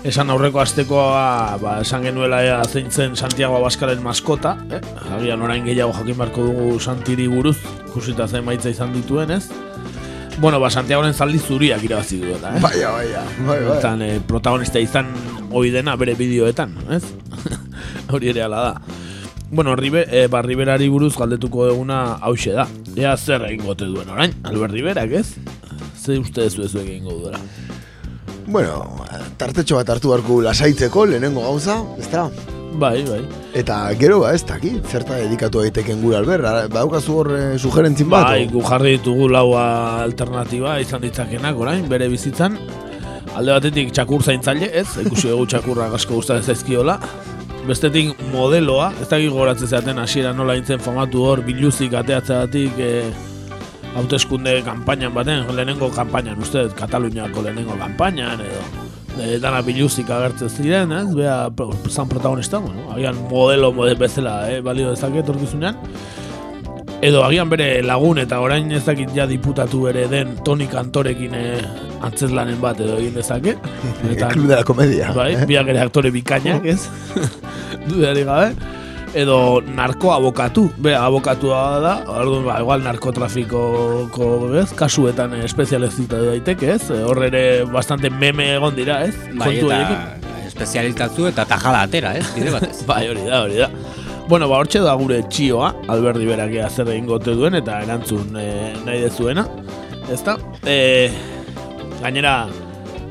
Speaker 6: Esan aurreko astekoa, ba, esan genuela ea zein zen Santiago Abascalen maskota, eh? Agian orain gehiago jakin barko dugu Santiri buruz, ikusita zen maitza izan dituen, ez? Bueno, ba, Santiagoren zaldi zuriak irabazi duela, eh?
Speaker 5: Baina, baina, bai, bai.
Speaker 6: Eta eh, protagonista izan hoi dena bere bideoetan, ez? Hori ere ala da. Bueno, Ribe, eh, ba, Riberari buruz galdetuko eguna hause da. Ea zer egingo duen orain, Albert Riberak, ez? Ze uste ez ez egingo duela.
Speaker 5: Bueno, tartetxo bat hartu beharko lasaitzeko lehenengo gauza, ezta?
Speaker 6: Bai, bai.
Speaker 5: Eta gero ba, ez dakit, zerta dedikatu daiteken gure alber, badaukazu hor eh, sugerentzin bat?
Speaker 6: Bai, gu jarri ditugu laua alternatiba izan ditzakenak orain, bere bizitzan. Alde batetik txakur zaintzaile, ez? Ikusi dugu txakurrak asko gustatzen zaizkiola. Bestetik modeloa, ez dakit goratzen zaten hasiera nola intzen famatu hor biluzik ateatzeatik e, hauteskunde kanpainan baten, lehenengo kanpainan, uste, Kataluniako lehenengo kanpainan edo e, dana biluzik agertzen ziren, ez? Bea, zan protagonista, bueno, agian modelo model bezala, eh, balio dezake etorkizunean. Edo agian bere lagun eta orain ez dakit ja diputatu ere den Toni Kantorekin eh, antzezlanen bat edo egin dezake.
Speaker 5: Club de la Comedia,
Speaker 6: Bai,
Speaker 5: eh?
Speaker 6: biak ere aktore bikainak, ez? Dudari gabe. Edo narko abokatu, be, abokatua da, orduan, ba, igual narkotrafikoko, ez, kasuetan eh, espezializita daiteke, ez? Eh, Hor ere bastante meme egon dira, ez?
Speaker 7: Bai,
Speaker 6: Kontu
Speaker 7: eta
Speaker 6: horiekin.
Speaker 7: espezializatzu eta tajada atera, ez? Bide batez.
Speaker 6: bai, hori da, hori da. Bueno, ba, hortxe da gure txioa, Alberdi berakea zer egin gote duen eta erantzun e, nahi dezuena. Ezta? E, gainera,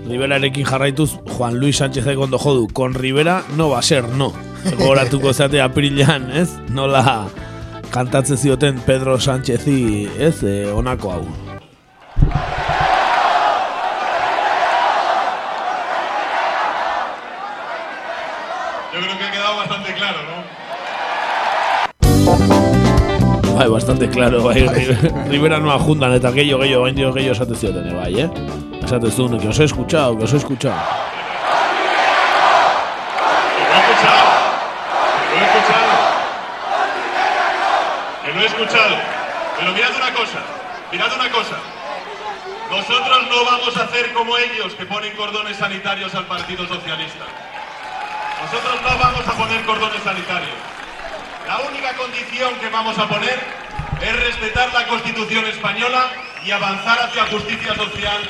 Speaker 6: Riberarekin jarraituz, Juan Luis Sánchez ondo jodu, con Rivera no va a ser no. Gogoratuko zate aprilan, ez? Nola kantatzen zioten Pedro Sánchezi, ez? E, onako hau.
Speaker 14: Yo creo que ha quedado bastante claro, ¿no?
Speaker 6: Bai, bastante claro, bai, Ri- Rivera no ajuntan eta gehiago, gehiago, gehiago, gehiago esate zioten, bai, eh? Esate zuen, que os he escuchado, que os he escuchado.
Speaker 14: Lo he escuchado. Pero mirad una cosa. Mirad una cosa. Nosotros no vamos a hacer como ellos que ponen cordones sanitarios al Partido Socialista. Nosotros no vamos a poner cordones sanitarios. La única condición que vamos a poner es respetar la Constitución española y avanzar hacia justicia social,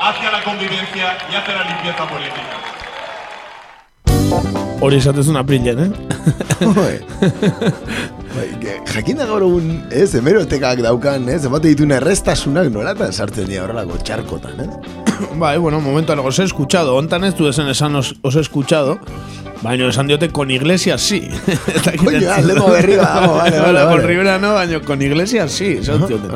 Speaker 14: hacia la convivencia y hacia la limpieza política.
Speaker 6: Hori esatezun aprilen, eh?
Speaker 5: Bai, ge- jakin da gaur egun, ez, hemerotekak daukan, ez, emate dituen errestasunak nolatan sartzen dira horrelako txarkotan, ez?
Speaker 6: Bai, bueno, momentuan os he escuchado. Hontan ez du esan esan os, os he escuchado. Baina esan diote con Iglesias sí.
Speaker 5: Ah, lemo berri vamos, vale, vale,
Speaker 6: Con
Speaker 5: vale.
Speaker 6: Rivera no, baina con Iglesias sí. Esan zioten.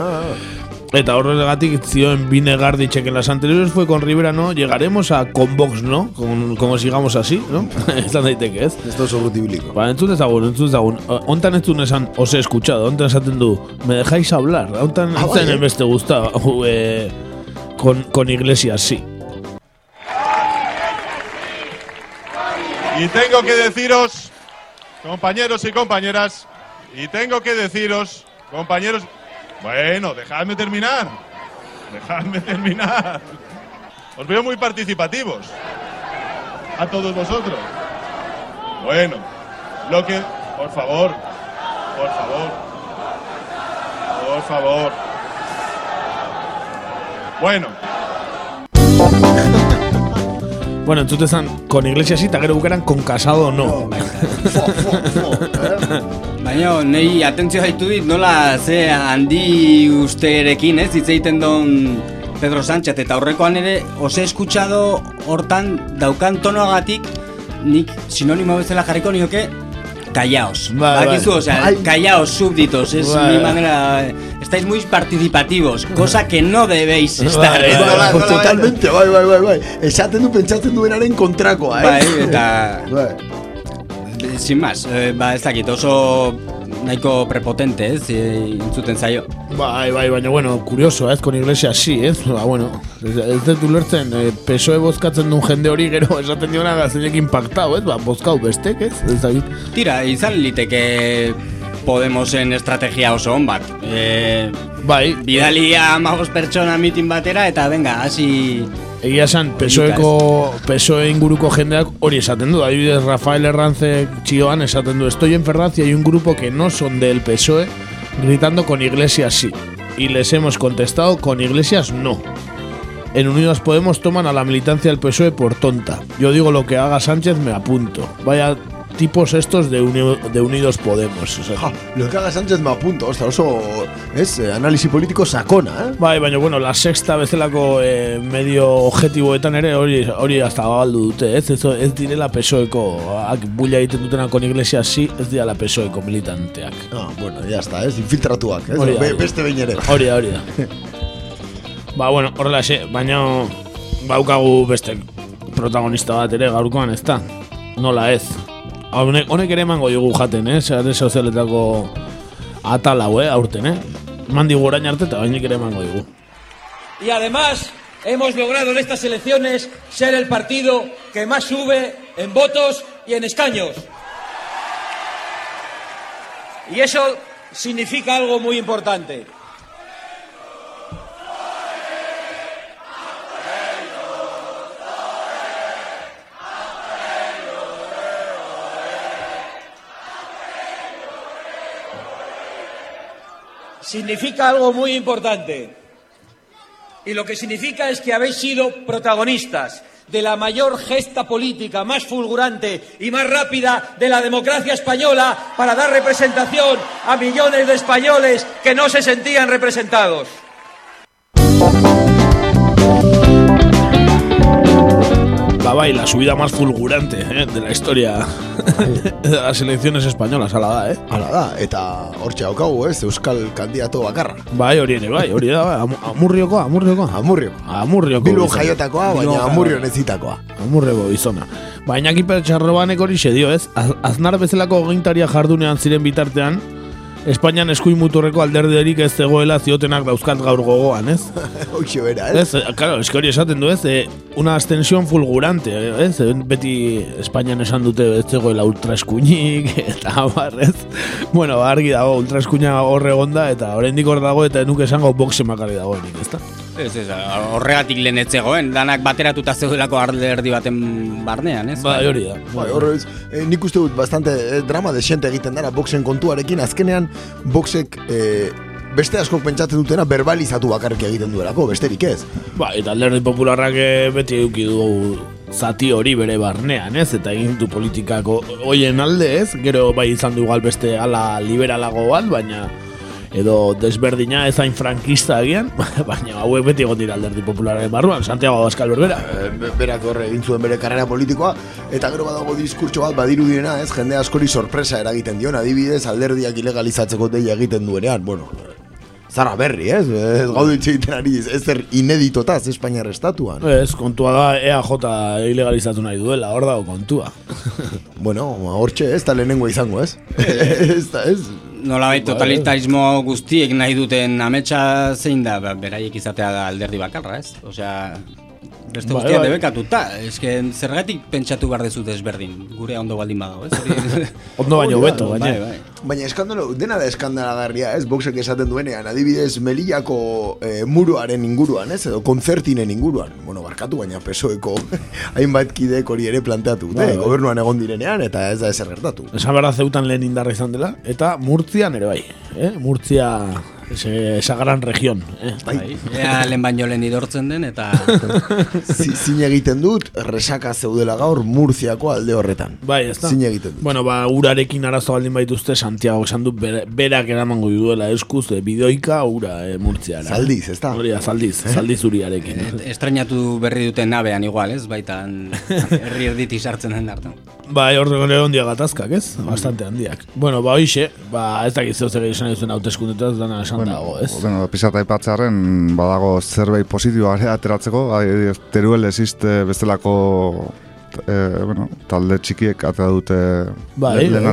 Speaker 6: Eta horregatik zioen Bine Gardichek en las anteriores fue con Rivera no, llegaremos a con Vox no, con, como sigamos así, no? Esan daiteke, ez?
Speaker 5: Da oso rutibliko.
Speaker 6: Ba, entzun ezagun, entzun ezagun. Hontan ez duen esan, os he escuchado, hontan esaten du, me dejáis hablar. Hontan
Speaker 5: Ah,
Speaker 6: ez zen
Speaker 5: bai, eh?
Speaker 6: beste gusta, eh, con, con Iglesias sí.
Speaker 14: Y tengo que deciros, compañeros y compañeras, y tengo que deciros, compañeros, bueno, dejadme terminar, dejadme terminar. Os veo muy participativos, a todos vosotros. Bueno, lo que, por favor, por favor, por favor. Bueno,
Speaker 6: Bueno, entzute zan, con Iglesias sí, eta gero bukaran con Casado no.
Speaker 7: Baina, nei atentzio haitu dit, nola ze handi usterekin, ez, hitz egiten don Pedro Sánchez, eta aurrekoan ere, os he escuchado hortan daukan tonoagatik, nik sinonimo bezala jarriko nioke, callaos.
Speaker 6: Bai,
Speaker 7: Bakizu,
Speaker 6: bai.
Speaker 7: o sea, callaos, súbditos, es
Speaker 6: Bai.
Speaker 7: mi manera... Estáis muy participativos, cosa que no debéis estar.
Speaker 5: Pues totalmente, bai, bai, bai, bai. Esaten du pentsatzen duenaren kontrakoa, eh?
Speaker 7: Bai, eta...
Speaker 5: Bai.
Speaker 7: Sin más, eh, ba, ez dakit, oso nahiko prepotente, ez, eh, intzuten zaio.
Speaker 6: Bai, bai, baina, bueno, kurioso, ez, con Iglesias sí, ez? Ba, bueno, ez, ez dut ulertzen, eh, PSOE bozkatzen duen jende hori gero esaten diona gazeinek impactau, ez? Ba, bozkau bestek, ez? Ez dakit.
Speaker 7: Tira, izan liteke Podemosen estrategia oso on bat. E,
Speaker 6: Bai.
Speaker 7: Bidalia amagos pertsona mitin batera, eta venga, hasi...
Speaker 6: Egia esan, PSOeko, PSOE inguruko jendeak hori esaten du. Adibidez, Rafael Herranze txioan esaten du. Estoy en Ferraz y hay un grupo que no son del PSOE gritando con Iglesias sí. Y les hemos contestado con Iglesias no. En Unidos Podemos toman a la militancia del PSOE por tonta. Yo digo lo que haga Sánchez, me apunto. Vaya tipos estos de, Uni- de Unidos Podemos. O sea,
Speaker 5: Ja, lo que haga Sánchez me apunto, ostra, oso, ez, eh, analisi politiko sakona, eh?
Speaker 6: Bai, baina, bueno, la sexta bezalako eh, medio objetiboetan ere hori hori hasta galdu dute, ez? Ez, ez direla pesoeko, ak, bulla egiten dutena kon iglesia si, ez direla pesoeko militanteak.
Speaker 5: Ah, bueno, ya está, ez, infiltratuak, ez?
Speaker 6: Hori da,
Speaker 5: Be- beste behin ere.
Speaker 6: Hori da, hori da. ba, bueno, horrela xe, baina baukagu beste protagonista bat ere gaurkoan, ez da? Nola ez? Honek, honek ere emango digu jaten, eh? Sare sozialetako atal hau, eh? Aurten, eh? Mandi orain arte eta bainik ere emango digu.
Speaker 17: Y además hemos logrado en estas elecciones ser el partido que más sube en votos y en escaños. Y eso significa algo muy importante. Significa algo muy importante. Y lo que significa es que habéis sido protagonistas de la mayor gesta política más fulgurante y más rápida de la democracia española para dar representación a millones de españoles que no se sentían representados.
Speaker 6: Ba bai, la subida más fulgurante eh, de la historia de las elecciones españolas, ala da, eh?
Speaker 5: Hala da, eta hortxe daukagu, ez, euskal kandidato bakarra.
Speaker 6: Bai, hori ere, bai, hori da, bai, Amu- amurriokoa, amurriokoa.
Speaker 5: Amurrio.
Speaker 6: Amurrioko.
Speaker 5: Bilbo jaiotakoa, baina amurrio nezitakoa.
Speaker 6: Amurreko gizona. Baina kiper txarrobanek hori dio, ez? Az- Aznar bezalako gintaria jardunean ziren bitartean, Espainian eskuin muturreko alderderik ez zegoela ziotenak dauzkat gaur gogoan, ez?
Speaker 5: Hoxe bera, ez?
Speaker 6: Ez, eh, claro, eski hori esaten du, ez? Eh, una ascensión fulgurante, eh, ez? Beti Espainian esan dute ez zegoela ultraeskuinik, eta bar, ez? Bueno, argi dago, ultraeskuina horre egonda, eta oraindik hor dago, eta nuke esango boxe makari dagoenik, ezta?
Speaker 7: Ez, ez, horregatik lehen ez zegoen, danak bateratuta zeudelako alderdi baten barnean, ez?
Speaker 6: Bai, hori da.
Speaker 5: Bai, horrez, eh, nik uste dut bastante eh, drama desente egiten dara boxen kontuarekin, azkenean boxek eh, beste askok pentsatzen dutena verbalizatu bakarrik egiten duelako, besterik ez.
Speaker 6: Ba, eta alderdi popularrak eh, beti eduki du zati hori bere barnean, ez? Eta egin du politikako hoien alde, ez? Gero bai izan du igual beste ala liberalago bat, baina edo desberdina ez hain frankista agian, baina hauek beti egon dira alderdi populararen barruan, Santiago Abascal berbera.
Speaker 5: Eh, be- berak horre egin zuen bere karrera politikoa, eta gero badago diskurtso bat badirudiena, ez, jende askori sorpresa eragiten dion, adibidez, alderdiak ilegalizatzeko deia egiten duenean, bueno, zara berri, ez? Ez gaudu hitz egiten ari, ez zer ineditotaz Espainiar estatuan.
Speaker 6: Ez, kontua da EAJ ilegalizatu nahi duela, hor dago kontua.
Speaker 5: bueno, hortxe ez da lehenengo izango, ez? ez da, ez?
Speaker 7: Nolabait totalitarismo guztiek nahi duten ametsa zein da, ba, beraiek izatea da alderdi bakarra, ez? Osea, beste
Speaker 6: Bai,
Speaker 7: guztiak
Speaker 6: bai.
Speaker 7: debekatuta, eske zergatik pentsatu behar dezu desberdin, gure ondo baldin badago, ez?
Speaker 6: Ondo baino beto,
Speaker 7: bai,
Speaker 6: baina.
Speaker 7: bai.
Speaker 5: Baina eskandalo, dena da eskandalagarria, ez? Boxek esaten duenean, adibidez, Melillako eh, muruaren inguruan, ez? Edo konzertinen inguruan. Bueno, barkatu, baina pesoeko hainbat kideek hori ere planteatu.
Speaker 6: Bai,
Speaker 5: dute,
Speaker 6: bai.
Speaker 5: gobernuan egon direnean, eta ez da ezer gertatu.
Speaker 6: Esan behar zeutan lehen indarra izan dela, eta Murtzian ere bai. Eh? Murtzia, ese, esa gran región. Eh?
Speaker 7: Bai, ea lehen baino lehen idortzen den, eta...
Speaker 5: Zi- Zin egiten dut, resaka zeudela gaur Murziako alde horretan.
Speaker 6: Bai, ez da.
Speaker 5: Zin egiten dut.
Speaker 6: Bueno, ba, urarekin arazo baldin baituzte, Santiago esan du bere- berak eramango duela eskuz, e, bidoika ura e, murtziara.
Speaker 5: Zaldiz, ez da?
Speaker 6: Hori zaldiz, zaldiz uriarekin.
Speaker 7: Estrenatu berri duten nabean igual, ez? Baitan herri erditi sartzen den hartan.
Speaker 6: Bai, hor ere ondia gatazkak, ez? Bastante handiak. Bueno, ba, hoxe, ba, ez dakit zeu zer esan duzuen hauteskundetaz, dana esan dago, ez?
Speaker 1: Bueno, pisata aipatzearen badago zerbait positiboa ere ateratzeko, adibidez, Teruel existe bestelako eh, bueno, talde txikiek atera dute
Speaker 6: Bai,
Speaker 1: le- lehen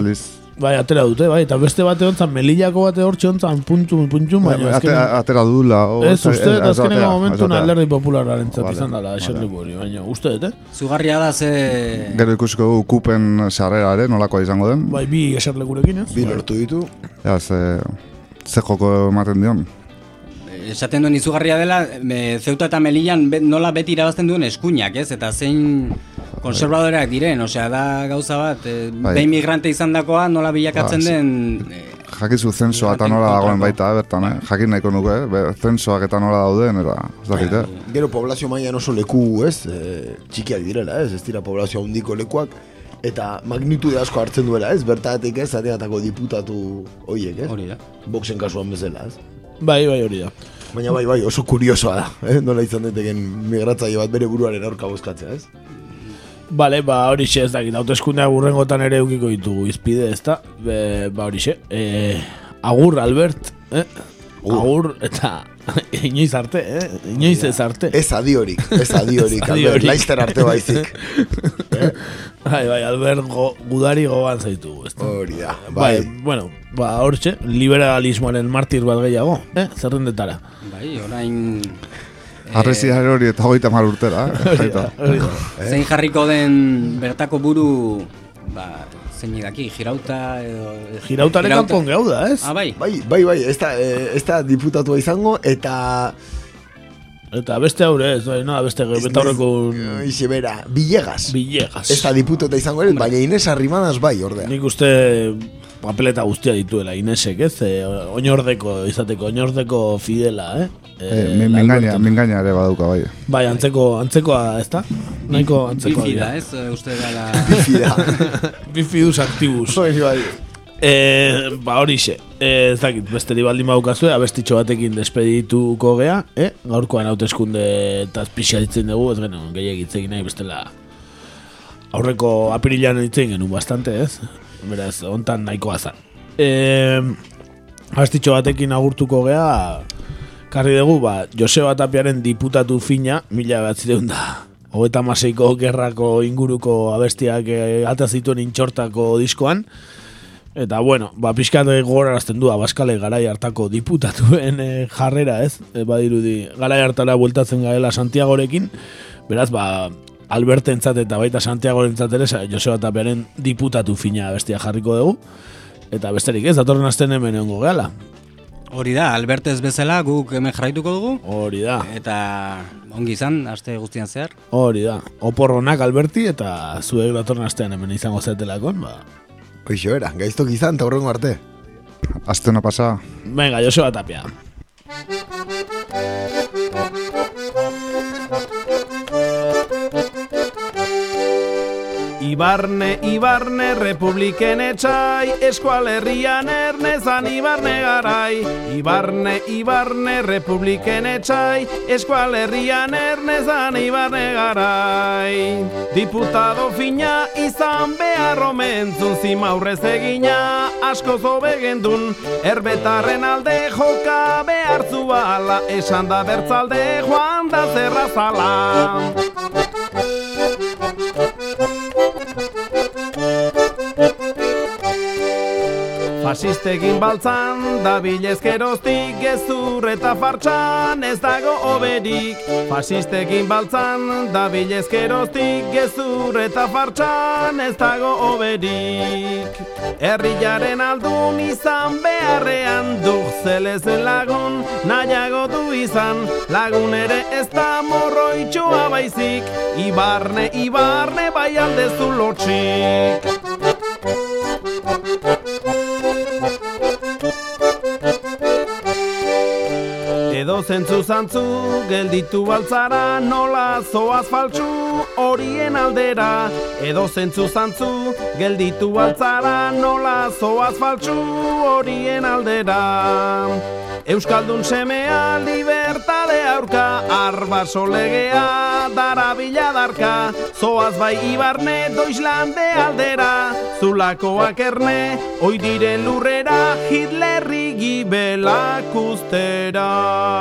Speaker 6: bai. Bai, atera dute, bai, eta beste bate hontzan, melillako bate hortxe hontzan, puntun, puntun, baina
Speaker 1: Bai,
Speaker 6: azkenean-
Speaker 1: atera, dula. o,
Speaker 6: Ez, uste,
Speaker 1: ez-
Speaker 6: eta
Speaker 1: ez
Speaker 6: azkeneko
Speaker 1: atera,
Speaker 6: momentu alderdi populararen zat
Speaker 1: Vale,
Speaker 6: izan dela,
Speaker 1: vale.
Speaker 6: eserleku hori, baina uste eh?
Speaker 7: Zugarria da ze...
Speaker 1: Gero ikusiko dugu kupen sarrera ere, nolakoa izango den.
Speaker 6: Bai, bi eserlekurekin, ez?
Speaker 5: Bi lortu ditu.
Speaker 1: Ja, ze, ze joko ematen dion.
Speaker 7: esaten duen izugarria dela, e, Zeuta eta Melillan be, nola beti irabazten duen eskuinak, ez? Eta zein konservadoreak diren, osea, da gauza bat, e,
Speaker 1: Bai.
Speaker 7: behin migrante izandakoa nola bilakatzen
Speaker 1: Ba,
Speaker 7: den...
Speaker 1: Jakizu zensoa eta nola dagoen baita, eh, bertan, eh? Jakin nahiko nuke, eh? Zensoak eta nola dauden, eta, ez dakit, eh?
Speaker 5: Gero poblazio mailan oso leku, ez? E, txikiak direla, ez? Ez dira poblazio handiko lekuak. Eta magnitude asko hartzen duela, ez? Bertatik ez, ateatako diputatu hoiek, ez?
Speaker 7: Hori da.
Speaker 5: Boxen kasuan bezala, ez?
Speaker 6: Bai, bai, hori da.
Speaker 5: Baina bai, bai, oso kuriosoa da, eh? Nola izan daiteken migratzaile bat bere buruaren aurka bozkatzea, ez?
Speaker 6: Bale, ba hori xe ez dakit, hauteskundeak burrengotan ere eukiko ditugu izpide, ez da? Be, ba hori xe, e, agur Albert, eh? Agur, eta inoiz arte, eh? Inoiz ez arte.
Speaker 5: Ez adiorik, ez adiorik, Albert, laizter arte baizik.
Speaker 6: Bai, bai, Albert go, gudari gogan da?
Speaker 5: Hori da,
Speaker 6: Bai,
Speaker 5: bai.
Speaker 6: bueno, ba hortxe, liberalismoaren martir bat gehiago, eh? Zerrendetara.
Speaker 7: Bai, orain...
Speaker 1: Arrezia hori eta hogeita mar urtera, eh? Jaita.
Speaker 7: Zein jarriko den bertako buru, ba, zein daki, girauta edo...
Speaker 6: Girautaren kanpon gau da, ez?
Speaker 7: Ah, bai.
Speaker 5: Bai, bai, bai, ez da, eh, ez da diputatua izango, eta...
Speaker 6: Eta beste haure ez, bai, no, beste betaurreko...
Speaker 5: Ixe bera, Villegas.
Speaker 6: Villegas.
Speaker 5: Ez da diputata izango ere, baina Ines Arrimadas bai, ordea.
Speaker 6: Nik uste papeleta guztia dituela Inesek, ez? E, oinordeko, izateko, oinordeko fidela, eh?
Speaker 1: Eh, min- mingaina, mingaina ere baduka, bai.
Speaker 6: Bai, antzeko, antzekoa, ez da? Nahiko antzekoa.
Speaker 7: Bifida, ez? Eh, Uste dela...
Speaker 5: Bifida.
Speaker 6: Bifidus activus.
Speaker 5: Bai, bai.
Speaker 6: E, ba horixe, e, ez dakit, beste baldin baukazue, abestitxo batekin despedituko gea, eh? gaurkoan hauteskunde eta ditzen dugu, ez genuen gehiagik hitz egin nahi bestela aurreko apirilan ditzen genuen bastante, ez? Beraz, hontan nahikoa zan. E, abestitxo batekin agurtuko gea, karri dugu, ba, Joseba Tapiaren diputatu fina, mila bat da, hogeta maseiko gerrako inguruko abestiak e, ata zituen intxortako diskoan, Eta bueno, ba pixkat gogorarazten du Abaskale garai hartako diputatuen eh, jarrera, ez? E, badirudi garai hartara bueltatzen gaela Santiagorekin. Beraz, ba Albertentzat eta baita Santiagorentzat ere Joseba Tapiaren diputatu fina bestia jarriko dugu. Eta besterik ez, datorren asten hemen egongo gehala.
Speaker 7: Hori da, Albertez bezala guk hemen jarraituko dugu.
Speaker 6: Hori da.
Speaker 7: Eta ongi izan, aste guztian zehar.
Speaker 6: Hori da. Oporronak Alberti eta zuek datorren astean hemen izango zetelakon, ba.
Speaker 5: Hoixo era, gaiztok izan, eta horrengo arte.
Speaker 1: Aztena pasa.
Speaker 6: Venga, Joseba Tapia. Ibarne, Ibarne, Republiken etxai, eskualerrian ernezan Ibarne garai. Ibarne, Ibarne, Republiken etxai, eskualerrian ernezan Ibarne garai. Diputado fina izan behar omentzun zimaurrez egina, asko zobe gendun, erbetarren alde joka behar zuala, esan da bertzalde joan da zerrazala. Fasistekin baltzan, da bilezkeroztik gezur eta fartxan ez dago oberik. Fasistekin baltzan, da bilezkeroztik gezur eta fartxan ez dago oberik. Herriaren aldun izan beharrean duk zelezen lagun, nahiago du izan, lagun ere ez da morroitxua baizik, ibarne, ibarne bai aldezu lotxik. Edo zentzu zantzu, gelditu baltzara, nola zoaz faltsu, horien aldera. Edo zentzu zantzu, gelditu baltzara, nola zoaz faltsu, horien aldera. Euskaldun semea, libertade aurka, arbaso legea, darabila darka. Zoaz bai ibarne, doizlande aldera, zulakoak erne, oi diren lurrera, Hitlerri gibelak ustera.